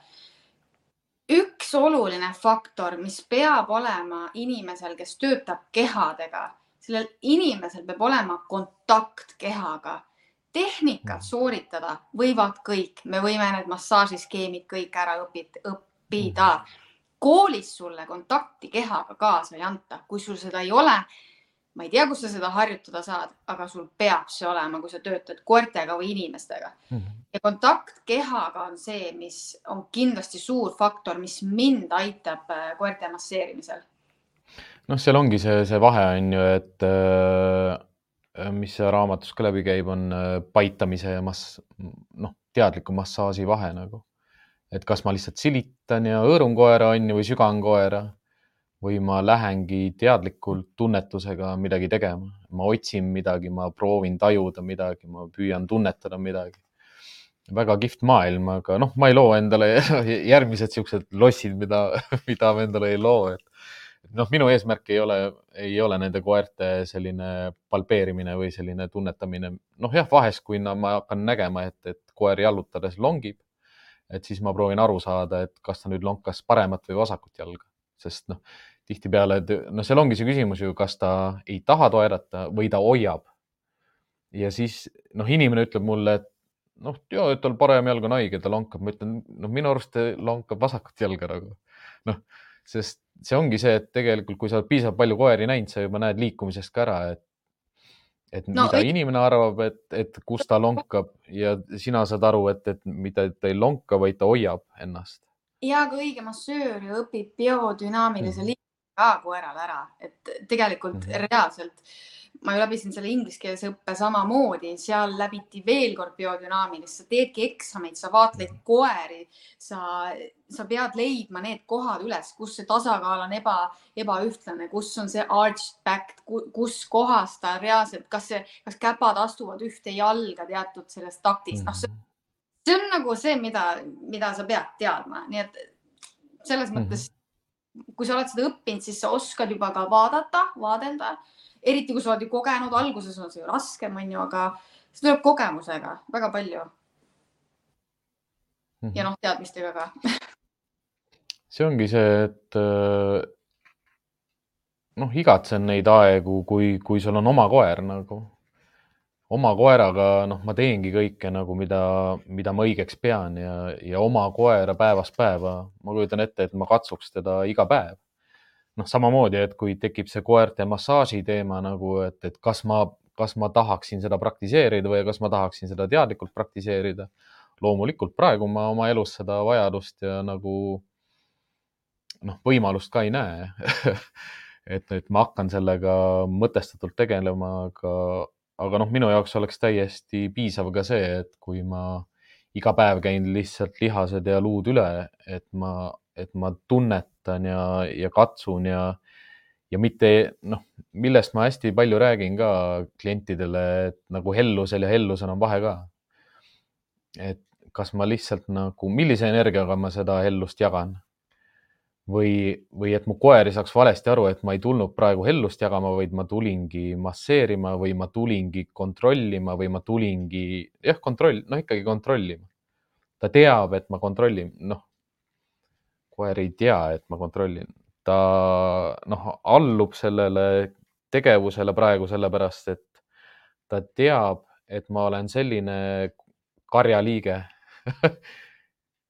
üks oluline faktor, mis peab olema inimesel, kes töötab kehadega, sellel inimesel peab olema kontakt kehaga tehnikat mm. sooritada võivad kõik, me võime need massaažiskeemid kõik ära õpid, õppida mm koolis sulle kontakti kehaga kaasa ei anta, kui sul seda ei ole, ma ei tea, kus sa seda harjutada saad, aga sul peab see olema, kui sa töötad koertega või inimestega mm. -hmm. ja kontakt kehaga on see, mis on kindlasti suur faktor, mis mind aitab äh, koerte masseerimisel. noh, seal ongi see, see vahe on ju, et äh, mis raamatus ka läbi käib, on äh, paitamise ja mass, noh, teadliku massaaži vahe nagu et kas ma lihtsalt silitan ja hõõrun koera on ju või sügan koera või ma lähengi teadlikult tunnetusega midagi tegema, ma otsin midagi, ma proovin tajuda midagi, ma püüan tunnetada midagi. väga kihvt maailm, aga noh, ma ei loo endale järgmised siuksed lossid, mida, mida ma endale ei loo, et noh, minu eesmärk ei ole, ei ole nende koerte selline palpeerimine või selline tunnetamine. noh, jah, vahest, kui ma hakkan nägema, et, et koer jalutades longib, et siis ma proovin aru saada, et kas ta nüüd lonkas paremat või vasakut jalga. sest noh, tihtipeale, noh, seal ongi see küsimus ju, kas ta ei taha toerata või ta hoiab. ja siis noh, inimene ütleb mulle, et noh, ja tal parem jalg on haige, ta lonkab, ma ütlen, noh, minu arust ta lonkab vasakut jalga nagu noh, sest see ongi see, et tegelikult, kui sa oled piisavalt palju koeri näinud, sa juba näed liikumisest ka ära, et et no, mida ei... inimene arvab, et, et kus ta lonkab ja sina saad aru, et, et mida ta ei lonka, vaid ta hoiab ennast. ja ka õige massöör ju õpib biodünaamilise mm -hmm. liikumise ka koerale ära, et tegelikult mm -hmm. reaalselt ma ju läbisin selle ingliskeelse õppe samamoodi, seal läbiti veel kord biodünaamilist, sa teedki eksameid, sa vaatled koeri, sa, sa pead leidma need kohad üles, kus see tasakaal on eba, ebaühtlane, kus on see arched back, kus kohas ta reaalselt, kas see, kas käpad astuvad ühte jalga teatud selles taktis, noh, mhm. see on nagu see, mida, mida sa pead teadma, nii et selles -hmm. mõttes, kui sa oled seda õppinud, siis sa oskad juba ka vaadata, vaadelda eriti kui sa oled ju kogenud, alguses on see ju raskem, onju, aga see tuleb kogemusega väga palju. ja noh, teadmistega ka see ongi see, et äh, noh, igatsen neid aegu, kui, kui sul on oma koer nagu, oma koeraga, noh, ma teengi kõike nagu, mida, mida ma õigeks pean ja, ja oma koera päevast päeva, ma kujutan ette, et ma katsuks teda iga päev noh, samamoodi, et kui tekib see koerte massaaži teema nagu, et, et kas ma, kas ma tahaksin seda praktiseerida või kas ma tahaksin seda teadlikult praktiseerida. loomulikult praegu ma oma elus seda vajadust ja nagu noh, võimalust ka ei näe et, et ma hakkan sellega mõtestatult tegelema, aga, aga noh, minu jaoks oleks täiesti piisav ka see, et kui ma iga päev käin lihtsalt lihased ja luud üle, et ma, et ma tunnet õpetan ja, ja katsun ja, ja mitte noh, millest ma hästi palju räägin ka klientidele, et nagu hellusel ja hellusel on vahe ka. et kas ma lihtsalt nagu, millise energiaga ma seda hellust jagan või, või et mu koer ei saaks valesti aru, et ma ei tulnud praegu hellust jagama, vaid ma tulingi masseerima või ma tulingi kontrollima või ma tulingi, jah, kontroll, noh, ikkagi kontrollima. ta teab, et ma kontrollin, noh, koer ei tea, et ma kontrollin, ta noh, allub sellele tegevusele praegu sellepärast, et ta teab, et ma olen selline karjaliige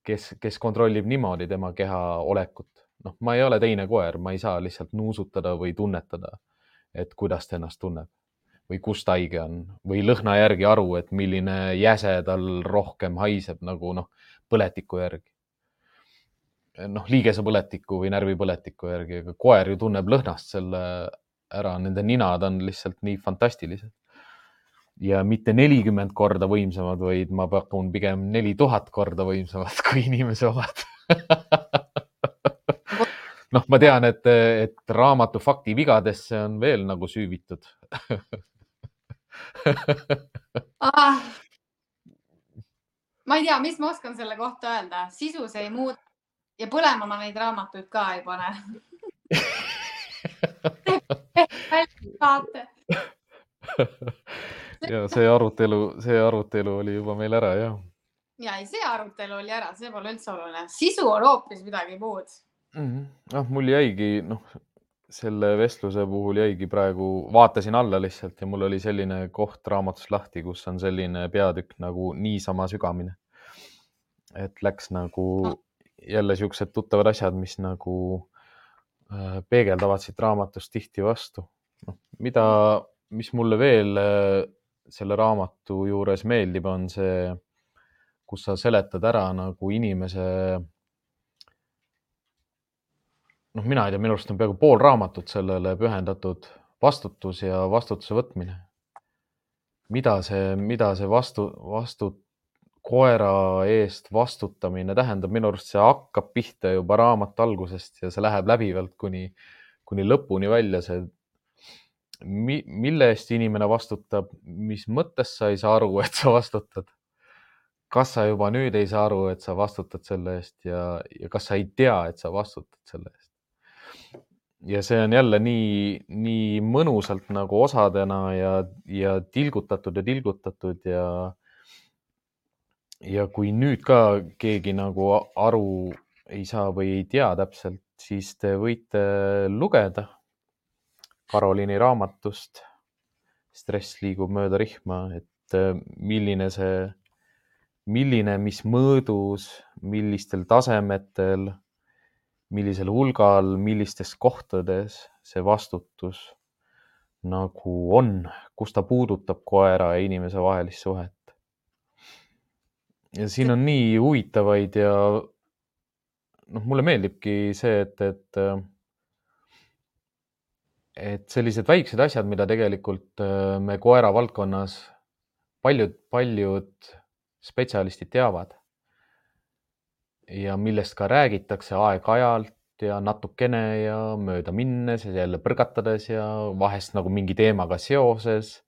kes, kes kontrollib niimoodi tema keha olekut. Noh, ma ei ole teine koer, ma ei saa lihtsalt nuusutada või tunnetada, et kuidas ta ennast tunneb või kus ta haige on või lõhna järgi aru, et milline jäse tal rohkem haiseb nagu noh, põletiku järgi noh, liigesepõletiku või närvipõletiku järgi, aga koer ju tunneb lõhnast selle ära, nende ninad on lihtsalt nii fantastilised. ja mitte nelikümmend korda võimsamad, vaid ma pakun pigem neli tuhat korda võimsamad kui inimese omad noh, ma tean, et, et raamatu faktivigadesse on veel nagu süüvitud. Ah, ma ei tea, mis ma oskan selle kohta öelda, sisu see ei muuda. Ja põlema ma neid raamatuid ka ei pane. Ja see arutelu, see arutelu oli juba meil ära, jah. ja ei, see arutelu oli ära, see pole üldse oluline, sisu on hoopis midagi muud mm. -hmm. noh, mul jäigi, noh, selle vestluse puhul jäigi praegu, vaatasin alla lihtsalt ja mul oli selline koht raamatus lahti, kus on selline peatükk nagu niisama sügamine. et läks nagu no jälle siuksed tuttavad asjad, mis nagu äh, peegeldavad siit raamatust tihti vastu. noh, mida, mis mulle veel äh, selle raamatu juures meeldib, on see, kus sa seletad ära nagu inimese. Noh, mina ei tea, minu arust on peaaegu pool raamatut sellele pühendatud vastutus ja vastutuse võtmine. mida see, mida see vastu, vastu, koera eest vastutamine tähendab, minu arust see hakkab pihta juba raamatu algusest ja see läheb läbivalt kuni, kuni lõpuni välja, see mi, mille eest inimene vastutab, mis mõttes sa ei saa aru, et sa vastutad. kas sa juba nüüd ei saa aru, et sa vastutad selle eest ja, ja kas sa ei tea, et sa vastutad selle eest? Ja see on jälle nii, nii mõnusalt nagu osadena ja, ja tilgutatud ja tilgutatud ja ja kui nüüd ka keegi nagu aru ei saa või ei tea täpselt, siis te võite lugeda Karoliini raamatust Stress liigub mööda rihma, et äh, milline see, milline, mis mõõdus, millistel tasemetel, millisel hulgal, millistes kohtades see vastutus nagu on, kus ta puudutab koera ja inimese vahelist suhet. ja siin on nii huvitavaid ja noh, mulle meeldibki see, et, et et sellised väiksed asjad, mida tegelikult äh, me koera valdkonnas paljud, paljud spetsialistid teavad ja millest ka räägitakse aeg-ajalt ja natukene ja mööda minnes ja jälle põrgatades ja vahest nagu mingi teemaga seoses.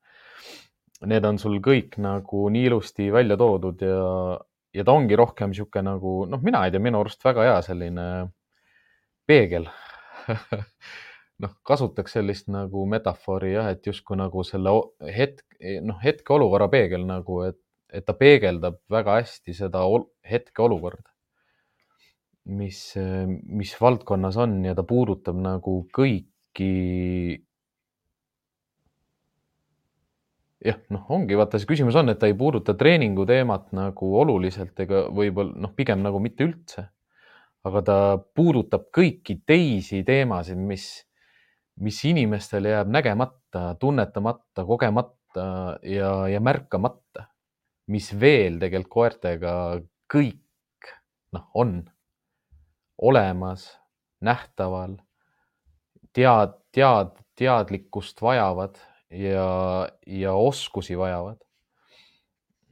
Need on sul kõik nagu nii ilusti välja toodud ja, ja ta ongi rohkem niisugune nagu noh, mina ei tea, minu arust väga hea selline peegel noh, kasutaks sellist nagu metafoori jah, et justkui nagu selle hetk, noh, hetkeolukorra peegel nagu, et, et ta peegeldab väga hästi seda hetkeolukorda mis, mis valdkonnas on ja ta puudutab nagu kõiki. jah, noh, ongi vaata, see küsimus on, et ta ei puuduta treeningu teemat nagu oluliselt ega võib-olla noh, pigem nagu mitte üldse. aga ta puudutab kõiki teisi teemasid, mis, mis inimestel jääb nägemata, tunnetamata, kogemata ja, ja märkamata, mis veel tegelikult koertega kõik noh, on olemas, nähtaval, tead, tead, teadlikkust vajavad ja, ja oskusi vajavad.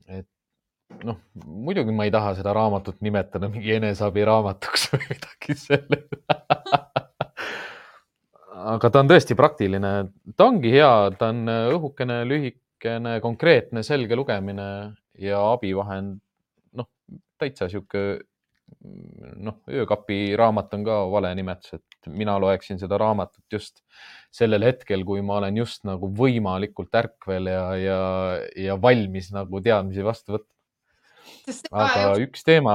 et noh, muidugi ma ei taha seda raamatut nimetada mingi eneseabiraamatuks või midagi sellist aga ta on tõesti praktiline, ta ongi hea, ta on õhukene, lühikene, konkreetne, selge lugemine ja abivahend. noh, täitsa sihuke noh, öökapi raamat on ka vale nimetus, et mina loeksin seda raamatut just sellel hetkel, kui ma olen just nagu võimalikult ärkvel ja, ja, ja valmis nagu teadmisi vastu võtma. aga üks teema,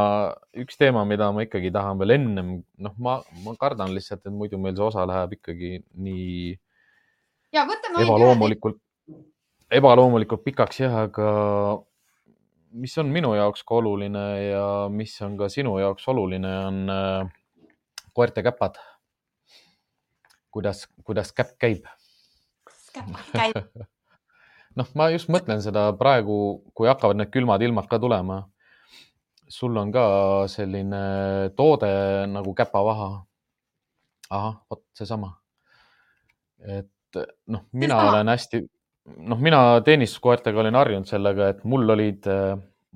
üks teema, mida ma ikkagi tahan veel ennem, noh, ma, ma kardan lihtsalt, et muidu meil see osa läheb ikkagi nii ja, ebaloomulikult, ebaloomulikult pikaks jah, aga mis on minu jaoks ka oluline ja mis on ka sinu jaoks oluline, on äh, koerte käpad. kuidas, kuidas käpp käib? käib? noh, ma just mõtlen seda praegu, kui hakkavad need külmad ilmad ka tulema. sul on ka selline toode nagu käpavaha. ahah, vot seesama. et noh, mina olen hästi noh, mina teenistuskoertega olin harjunud sellega, et mul olid,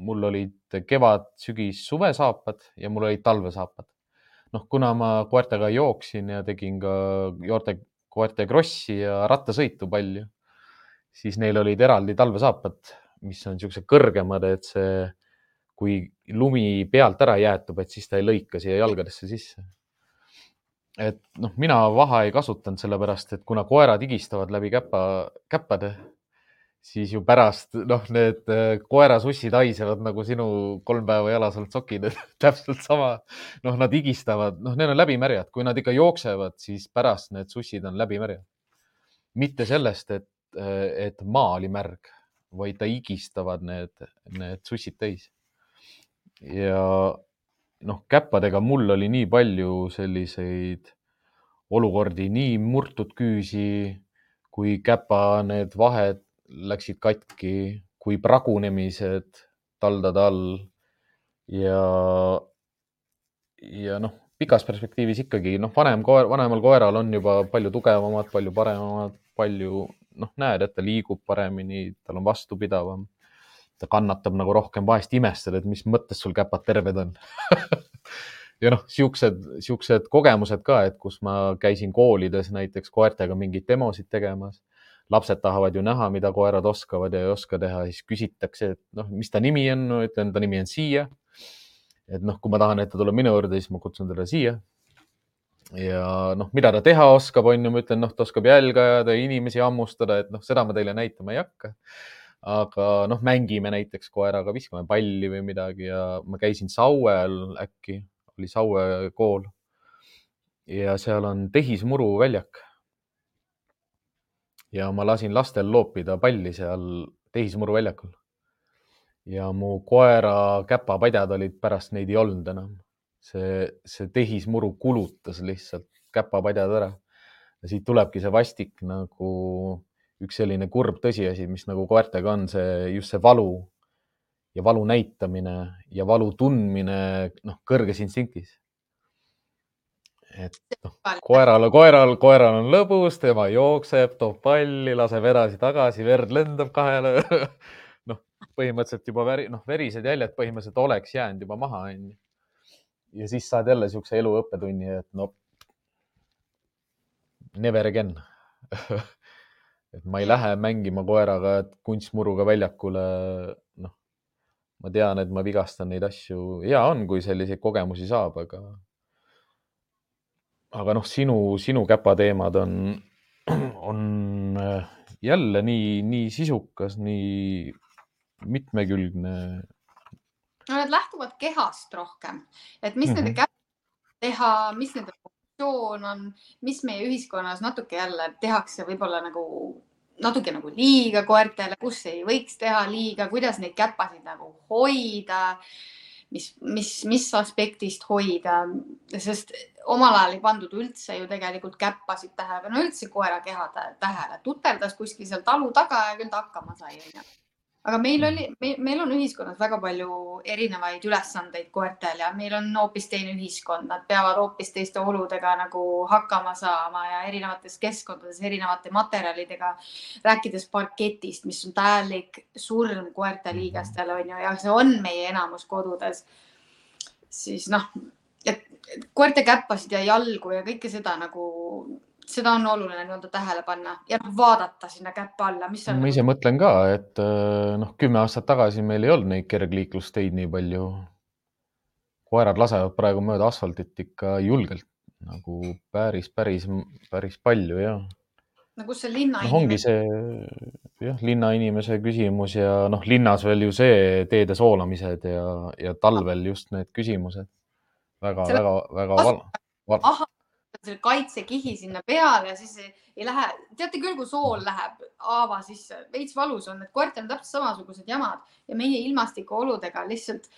mul olid kevad, sügis, suvesaapad ja mul olid talvesaapad. noh, kuna ma koertega jooksin ja tegin ka joorte, koerte krossi ja rattasõitu palju, siis neil olid eraldi talvesaapad, mis on niisugused kõrgemad, et see, kui lumi pealt ära jäätub, et siis ta ei lõika siia jalgadesse sisse et noh, mina vaha ei kasutanud, sellepärast et kuna koerad higistavad läbi käpa, käppade, siis ju pärast noh, need äh, koerasussid haisevad nagu sinu kolm päeva jalas olnud sokid, täpselt sama. noh, nad higistavad, noh, need on läbimärjad, kui nad ikka jooksevad, siis pärast need sussid on läbimärjad. mitte sellest, et, äh, et maa oli märg, vaid ta higistavad need, need sussid täis. ja noh, käppadega mul oli nii palju selliseid olukordi, nii murtud küüsi, kui käpa need vahed läksid katki, kui pragunemised taldade all ja, ja noh, pikas perspektiivis ikkagi noh, vanem koer, vanemal koeral on juba palju tugevamad, palju paremad, palju noh, näed, et ta liigub paremini, tal on vastupidavam ta kannatab nagu rohkem, vahest imestad, et mis mõttes sul käpad terved on ja noh, siuksed, siuksed kogemused ka, et kus ma käisin koolides näiteks koertega mingeid demosid tegemas. lapsed tahavad ju näha, mida koerad oskavad ja ei oska teha, siis küsitakse, et noh, mis ta nimi on no,, ütlen, ta nimi on Siia. et noh, kui ma tahan, et ta tuleb minu juurde, siis ma kutsun teda siia. ja noh, mida ta teha oskab, on ju, ma ütlen, noh, ta oskab jälge ajada, inimesi hammustada, et noh, seda ma teile näitama ei hakka aga noh, mängime näiteks koeraga, viskame palli või midagi ja ma käisin Sauel äkki, oli Saue kool. ja seal on tehismuru väljak. ja ma lasin lastel loopida palli seal tehismuru väljakul. ja mu koera käpapadjad olid pärast neid ei olnud enam. see, see tehismuru kulutas lihtsalt käpapadjad ära. ja siit tulebki see vastik nagu üks selline kurb tõsiasi, mis nagu koertega on, see just see valu ja valu näitamine ja valu tundmine, noh, kõrges instinktis et noh, koeral, koeral, koeral on lõbus, tema jookseb, toob palli, laseb edasi-tagasi, verd lendab kahele noh, põhimõtteliselt juba veri, noh, verised jäljed põhimõtteliselt oleks jäänud juba maha, onju. ja siis saad jälle siukse elu õppetunni, et no never again et ma ei lähe mängima koeraga kunstmuruga väljakule. noh, ma tean, et ma vigastan neid asju, hea on, kui selliseid kogemusi saab, aga aga noh, sinu, sinu käpateemad on, on äh, jälle nii, nii sisukas, nii mitmekülgne. no need lähtuvad kehast rohkem, et mis mm -hmm. nende käppadega teha, mis nende funktsioon on, mis meie ühiskonnas natuke jälle tehakse võib-olla nagu natuke nagu liiga koertele, kus ei võiks teha liiga, kuidas neid käpasid nagu hoida mis, mis, mis aspektist hoida, sest omal ajal ei pandud üldse ju tegelikult käppasid tähele, no üldse koera keha tähele, tuterdas kuskil seal talu taga ja küll ta hakkama sai, onju aga meil mm. oli me,, meil on ühiskonnas väga palju erinevaid ülesandeid koertel ja meil on hoopis teine ühiskond, nad peavad hoopis teiste oludega nagu hakkama saama ja erinevates keskkondades erinevate materjalidega. rääkides parketist, mis on täielik surm koerte mhm. liigestele on ju ja see on meie enamus kodudes. siis noh, et koerte käppasid ja jalgu ja kõike seda nagu seda on oluline nii-öelda tähele panna ja vaadata sinna käppe alla, mis on. ma ise mõtlen ka, et äh, noh, kümme aastat tagasi meil ei olnud neid kergliiklusteid nii palju. koerad lasevad praegu mööda asfaltit ikka julgelt nagu päris, päris, päris palju ja. no kus see linna no,? ongi see jah, linnainimese küsimus ja noh, linnas veel ju see teede soolamised ja, ja talvel just need küsimused väga, väga, väga val, val. ahah selle kaitsekihi sinna peale ja siis ei, ei lähe, teate küll, kui sool läheb haava sisse, veits valus on, et koertel on täpselt samasugused jamad ja meie ilmastikuoludega lihtsalt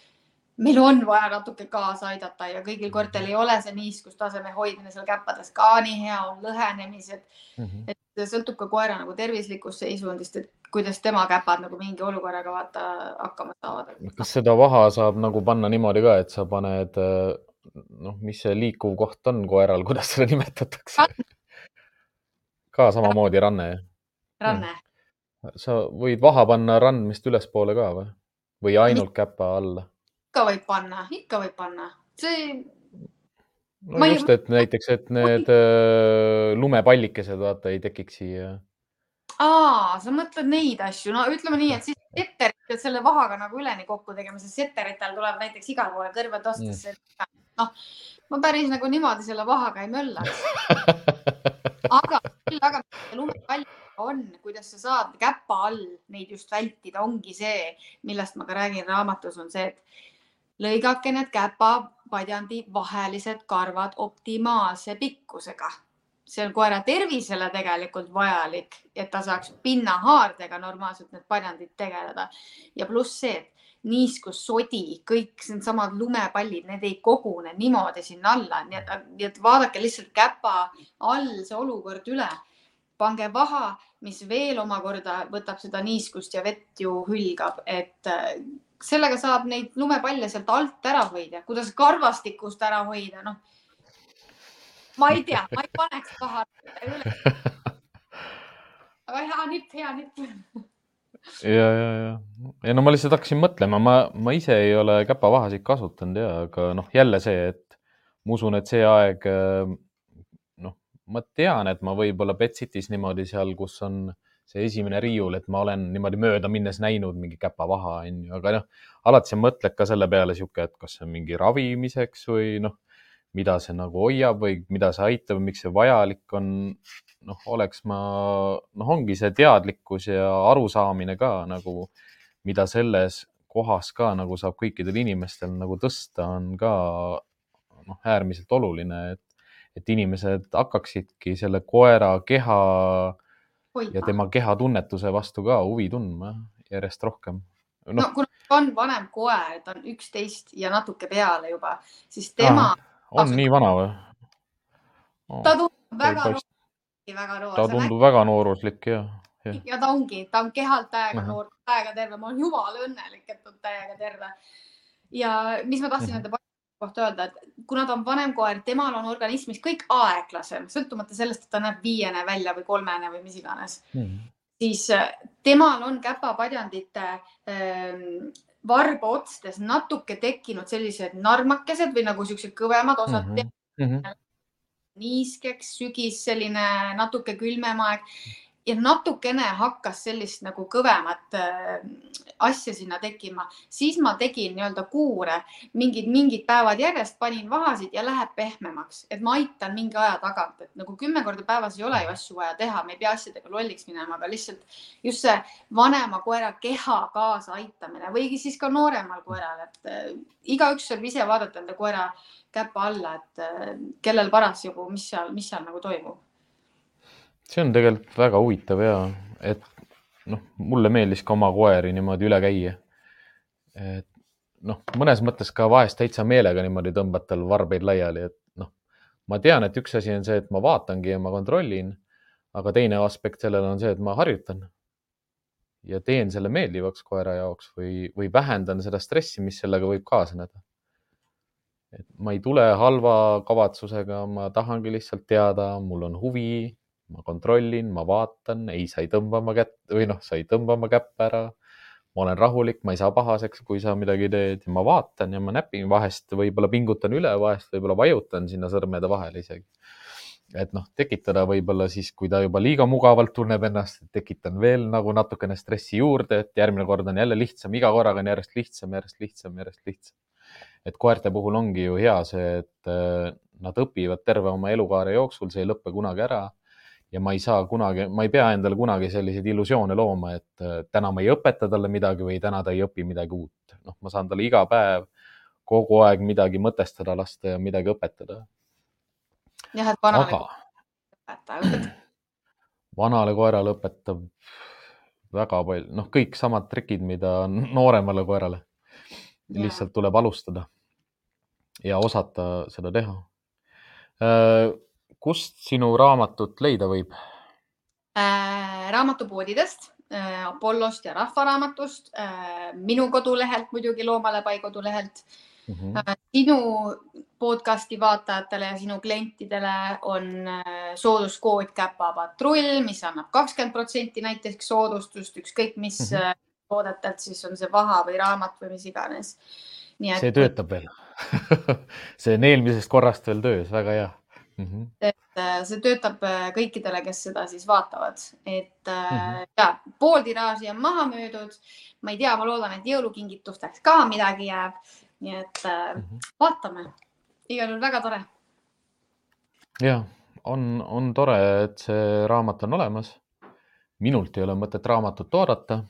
meil on vaja natuke kaasa aidata ja kõigil koertel ei ole see niiskustaseme hoidmine seal käppades ka nii hea, on lõhenemised mm. -hmm. et sõltub ka koera nagu tervislikust seisundist, et kuidas tema käpad nagu mingi olukorraga vaata hakkama saavad. kas seda vaha saab nagu panna niimoodi ka, et sa paned noh, mis see liikuv koht on koeral, kuidas seda nimetatakse? ka samamoodi ranne, ranne. sa võid vaha panna randmist ülespoole ka või? või ainult käpa alla? ikka võib panna, ikka võib panna, see. no Ma just, et näiteks, et need äh, lumepallikesed, vaata, ei tekiks siia. aa, sa mõtled neid asju, no ütleme nii, et siis setterit pead selle vahaga nagu üleni kokku tegema, sest setteritel tuleb näiteks igale poole kõrvade ostesse mm noh, ma päris nagu niimoodi selle vahaga ei möllaks. aga küll, aga lumepall on, kuidas sa saad käpa all neid just vältida, ongi see, millest ma ka räägin raamatus, on see, et lõigake need käpapadjandi vahelised karvad optimaalse pikkusega. see on koera tervisele tegelikult vajalik, et ta saaks pinnahaardega normaalselt need padjandid tegeleda ja pluss see, et niiskus, sodi, kõik needsamad lumepallid, need ei kogune niimoodi sinna alla, nii et, vaadake lihtsalt käpa all see olukord üle. pange vaha, mis veel omakorda võtab seda niiskust ja vett ju hülgab, et äh, sellega saab neid lumepalle sealt alt ära hoida, kuidas karvastikust ära hoida, noh. ma ei tea, ma ei paneks paha üle. aga hea nipp, hea nipp ja, ja, ja, ja no ma lihtsalt hakkasin mõtlema, ma, ma ise ei ole käpavahasid kasutanud ja, aga noh, jälle see, et ma usun, et see aeg, noh, ma tean, et ma võib-olla Betsitis niimoodi seal, kus on see esimene riiul, et ma olen niimoodi mööda minnes näinud mingi käpavaha, onju, aga noh, alati sa mõtled ka selle peale sihuke, et kas see on mingi ravimiseks või noh, mida see nagu hoiab või mida see aitab, miks see vajalik on noh, oleks ma, noh, ongi see teadlikkus ja arusaamine ka nagu, mida selles kohas ka nagu saab kõikidel inimestel nagu tõsta, on ka noh, äärmiselt oluline, et, et inimesed hakkaksidki selle koera keha ja hoida. tema kehatunnetuse vastu ka huvi tundma järjest rohkem. no noh, kuna on vanem koer, ta on üksteist ja natuke peale juba, siis tema, on nii vana või? ta tundub väga noor, väga noor. ta tundub väga nooruslik ja, jah. ja ta ongi, ta on kehalt täiega Ahah. noor, täiega terve, ma olen jumala õnnelik, et ta on täiega terve. ja mis ma tahtsin nende paaride kohta öelda, et kuna ta on vanem koer, temal on organismis kõik aeglasem, sõltumata sellest, et ta näeb viiene välja või kolmene või mis iganes, Mhm. siis äh, temal on käpapadjandite ähm, varba otstes natuke tekkinud sellised narmakesed või nagu siuksed kõvemad osad mm, Mhm. -hmm. niiskeks, sügis selline natuke külmem aeg ja natukene hakkas sellist nagu kõvemat äh, asja sinna tekkima, siis ma tegin nii-öelda kuure, mingid, mingid päevad järjest panin vahasid ja läheb pehmemaks, et ma aitan mingi aja tagant, et nagu kümme korda päevas ei ole ju asju vaja teha, me ei pea asjadega lolliks minema, aga lihtsalt just see vanema koera keha kaasaaitamine või siis ka nooremal koeral, et äh, igaüks saab ise vaadata enda koera käpa alla, et äh, kellel parasjagu, mis seal, mis seal nagu toimub. See on tegelikult väga huvitav ja et noh, mulle meeldis ka oma koeri niimoodi üle käia. et noh, mõnes mõttes ka vahest täitsa meelega niimoodi tõmbad tal varbeid laiali, et noh, ma tean, et üks asi on see, et ma vaatangi ja ma kontrollin, aga teine aspekt sellele on see, et ma harjutan ja teen selle meeldivaks koera jaoks või, või vähendan seda stressi, mis sellega võib kaasneda. et ma ei tule halva kavatsusega, ma tahangi lihtsalt teada, mul on huvi ma kontrollin, ma vaatan, ei, sa ei tõmba oma kätt või noh, sa ei tõmba oma käppa ära. ma olen rahulik, ma ei saa pahaseks, kui sa midagi teed ja ma vaatan ja ma näpin, vahest võib-olla pingutan üle, vahest võib-olla vajutan sinna sõrmede vahele isegi. et noh, tekitada võib-olla siis, kui ta juba liiga mugavalt tunneb ennast, tekitan veel nagu natukene stressi juurde, et järgmine kord on jälle lihtsam, iga korraga on järjest lihtsam, järjest lihtsam, järjest lihtsam. et koerte puhul ongi ju hea see, et äh, nad õpivad terve oma elukaare jooksul, see ei lõpe kunagi ära ja ma ei saa kunagi, ma ei pea endale kunagi selliseid illusioone looma, et äh, täna ma ei õpeta talle midagi või täna ta ei õpi midagi uut. noh, ma saan talle iga päev kogu aeg midagi mõtestada lasta ja midagi õpetada. jah, et vanale aga õpetaja õpetab. vanale koerale õpetab väga palju, noh, kõik samad trikid, mida nooremale koerale. Lihtsalt tuleb alustada ja osata seda teha. Kust sinu raamatut leida võib? äh, raamatupoodidest äh,, Apollost ja Rahvaraamatust äh,, minu kodulehelt muidugi, Loomalepai kodulehelt Mhm. äh,. sinu podcast'i vaatajatele ja sinu klientidele on sooduskood Käpapatrull, mis annab kakskümmend protsenti näiteks soodustust, ükskõik mis mm. -hmm. toodetelt siis on see vaha või raamat või mis iganes. nii see töötab veel see on eelmisest korrast veel töös, väga hea mm. -hmm. et äh, see töötab äh, kõikidele, kes seda siis vaatavad, et äh, mm. -hmm. ja pool tiraaži on maha müüdud. ma ei tea, ma loodan, et jõulukingitusteks ka midagi jääb. nii et äh, Mhm. vaatame, igal juhul väga tore. ja on, on tore, et see raamat on olemas. minult ei ole mõtet raamatut oodata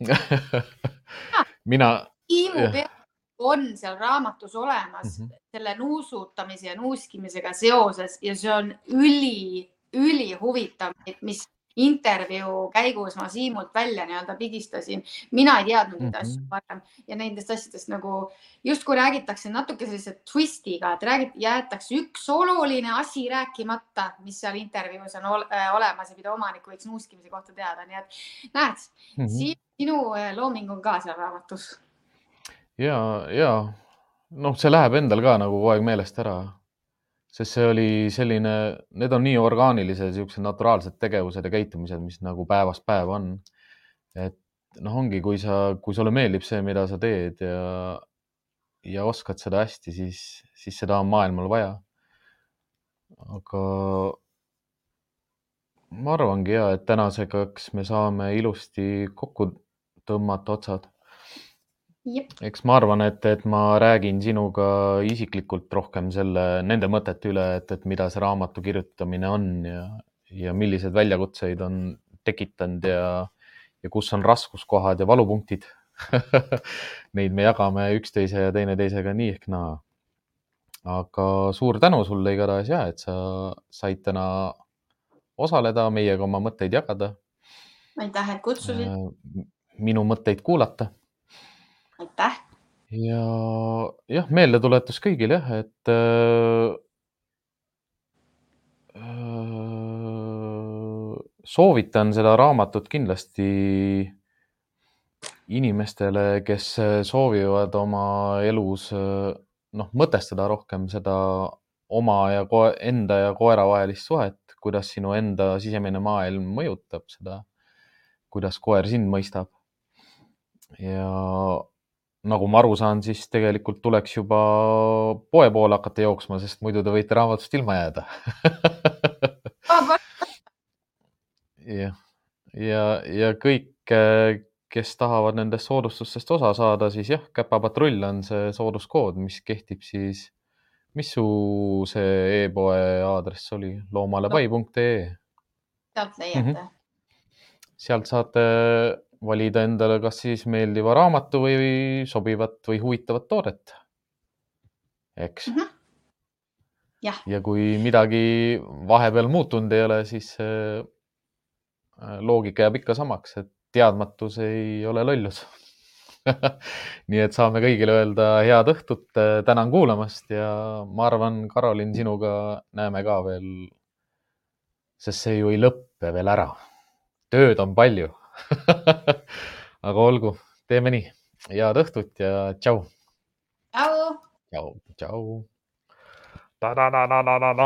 mina, Tiimu Jah. peal on seal raamatus olemas mm. -hmm. selle nuusutamise ja nuuskimisega seoses ja see on üli, ülihuvitav, mis intervjuu käigus ma Siimult välja nii-öelda pigistasin. mina ei teadnud neid Mhm. asju varem ja nendest asjadest nagu justkui räägitakse natuke sellise twist'iga, et räägib, jäetakse üks oluline asi rääkimata, mis seal intervjuus on äh, olemas ja mida omanik võiks nuuskimise kohta teada, nii et näed mm. -hmm. sinu äh, looming on ka seal raamatus ja, ja noh, see läheb endal ka nagu kogu aeg meelest ära. sest see oli selline, need on nii orgaanilised, siuksed naturaalsed tegevused ja käitumised, mis nagu päevast päeva on. et noh, ongi, kui sa, kui sulle meeldib see, mida sa teed ja, ja oskad seda hästi, siis, siis seda on maailmal vaja. aga ma arvangi ja, et tänaseks me saame ilusti kokku tõmmata otsad eks ma arvan, et, et ma räägin sinuga isiklikult rohkem selle, nende mõtete üle, et, et mida see raamatu kirjutamine on ja, ja milliseid väljakutseid on tekitanud ja, ja kus on raskuskohad ja valupunktid Neid me jagame üksteise ja teineteisega nii ehk naa. aga suur tänu sulle igatahes ja, et sa said täna osaleda, meiega oma mõtteid jagada. aitäh, et kutsusid. minu mõtteid kuulata. Aitäh. ja jah, meeldetuletus kõigile jah, et äh, soovitan seda raamatut kindlasti inimestele, kes soovivad oma elus noh, mõtestada rohkem seda oma ja enda ja koera vahelist suhet, kuidas sinu enda sisemine maailm mõjutab seda, kuidas koer sind mõistab. ja nagu ma aru saan, siis tegelikult tuleks juba poe poole hakata jooksma, sest muidu te võite raamatust ilma jääda jah, ja, ja kõik, kes tahavad nendest soodustustest osa saada, siis jah, käpapatrull on see sooduskood, mis kehtib siis, mis su see e-poe aadress oli, loomalepai.ee? sealt leiate mm. -hmm. sealt saate valida endale kas siis meeldiva raamatu või sobivat või huvitavat toodet. eks mm. -hmm. ja kui midagi vahepeal muutunud ei ole, siis Äh, loogika jääb ikka samaks, et teadmatus ei ole lollus nii et saame kõigile öelda head õhtut, äh, tänan kuulamast ja ma arvan, Karolin, sinuga näeme ka veel, sest see ju ei lõppe veel ära. tööd on palju aga olgu, teeme nii. head õhtut ja tšau. tšau. tšau, tšau.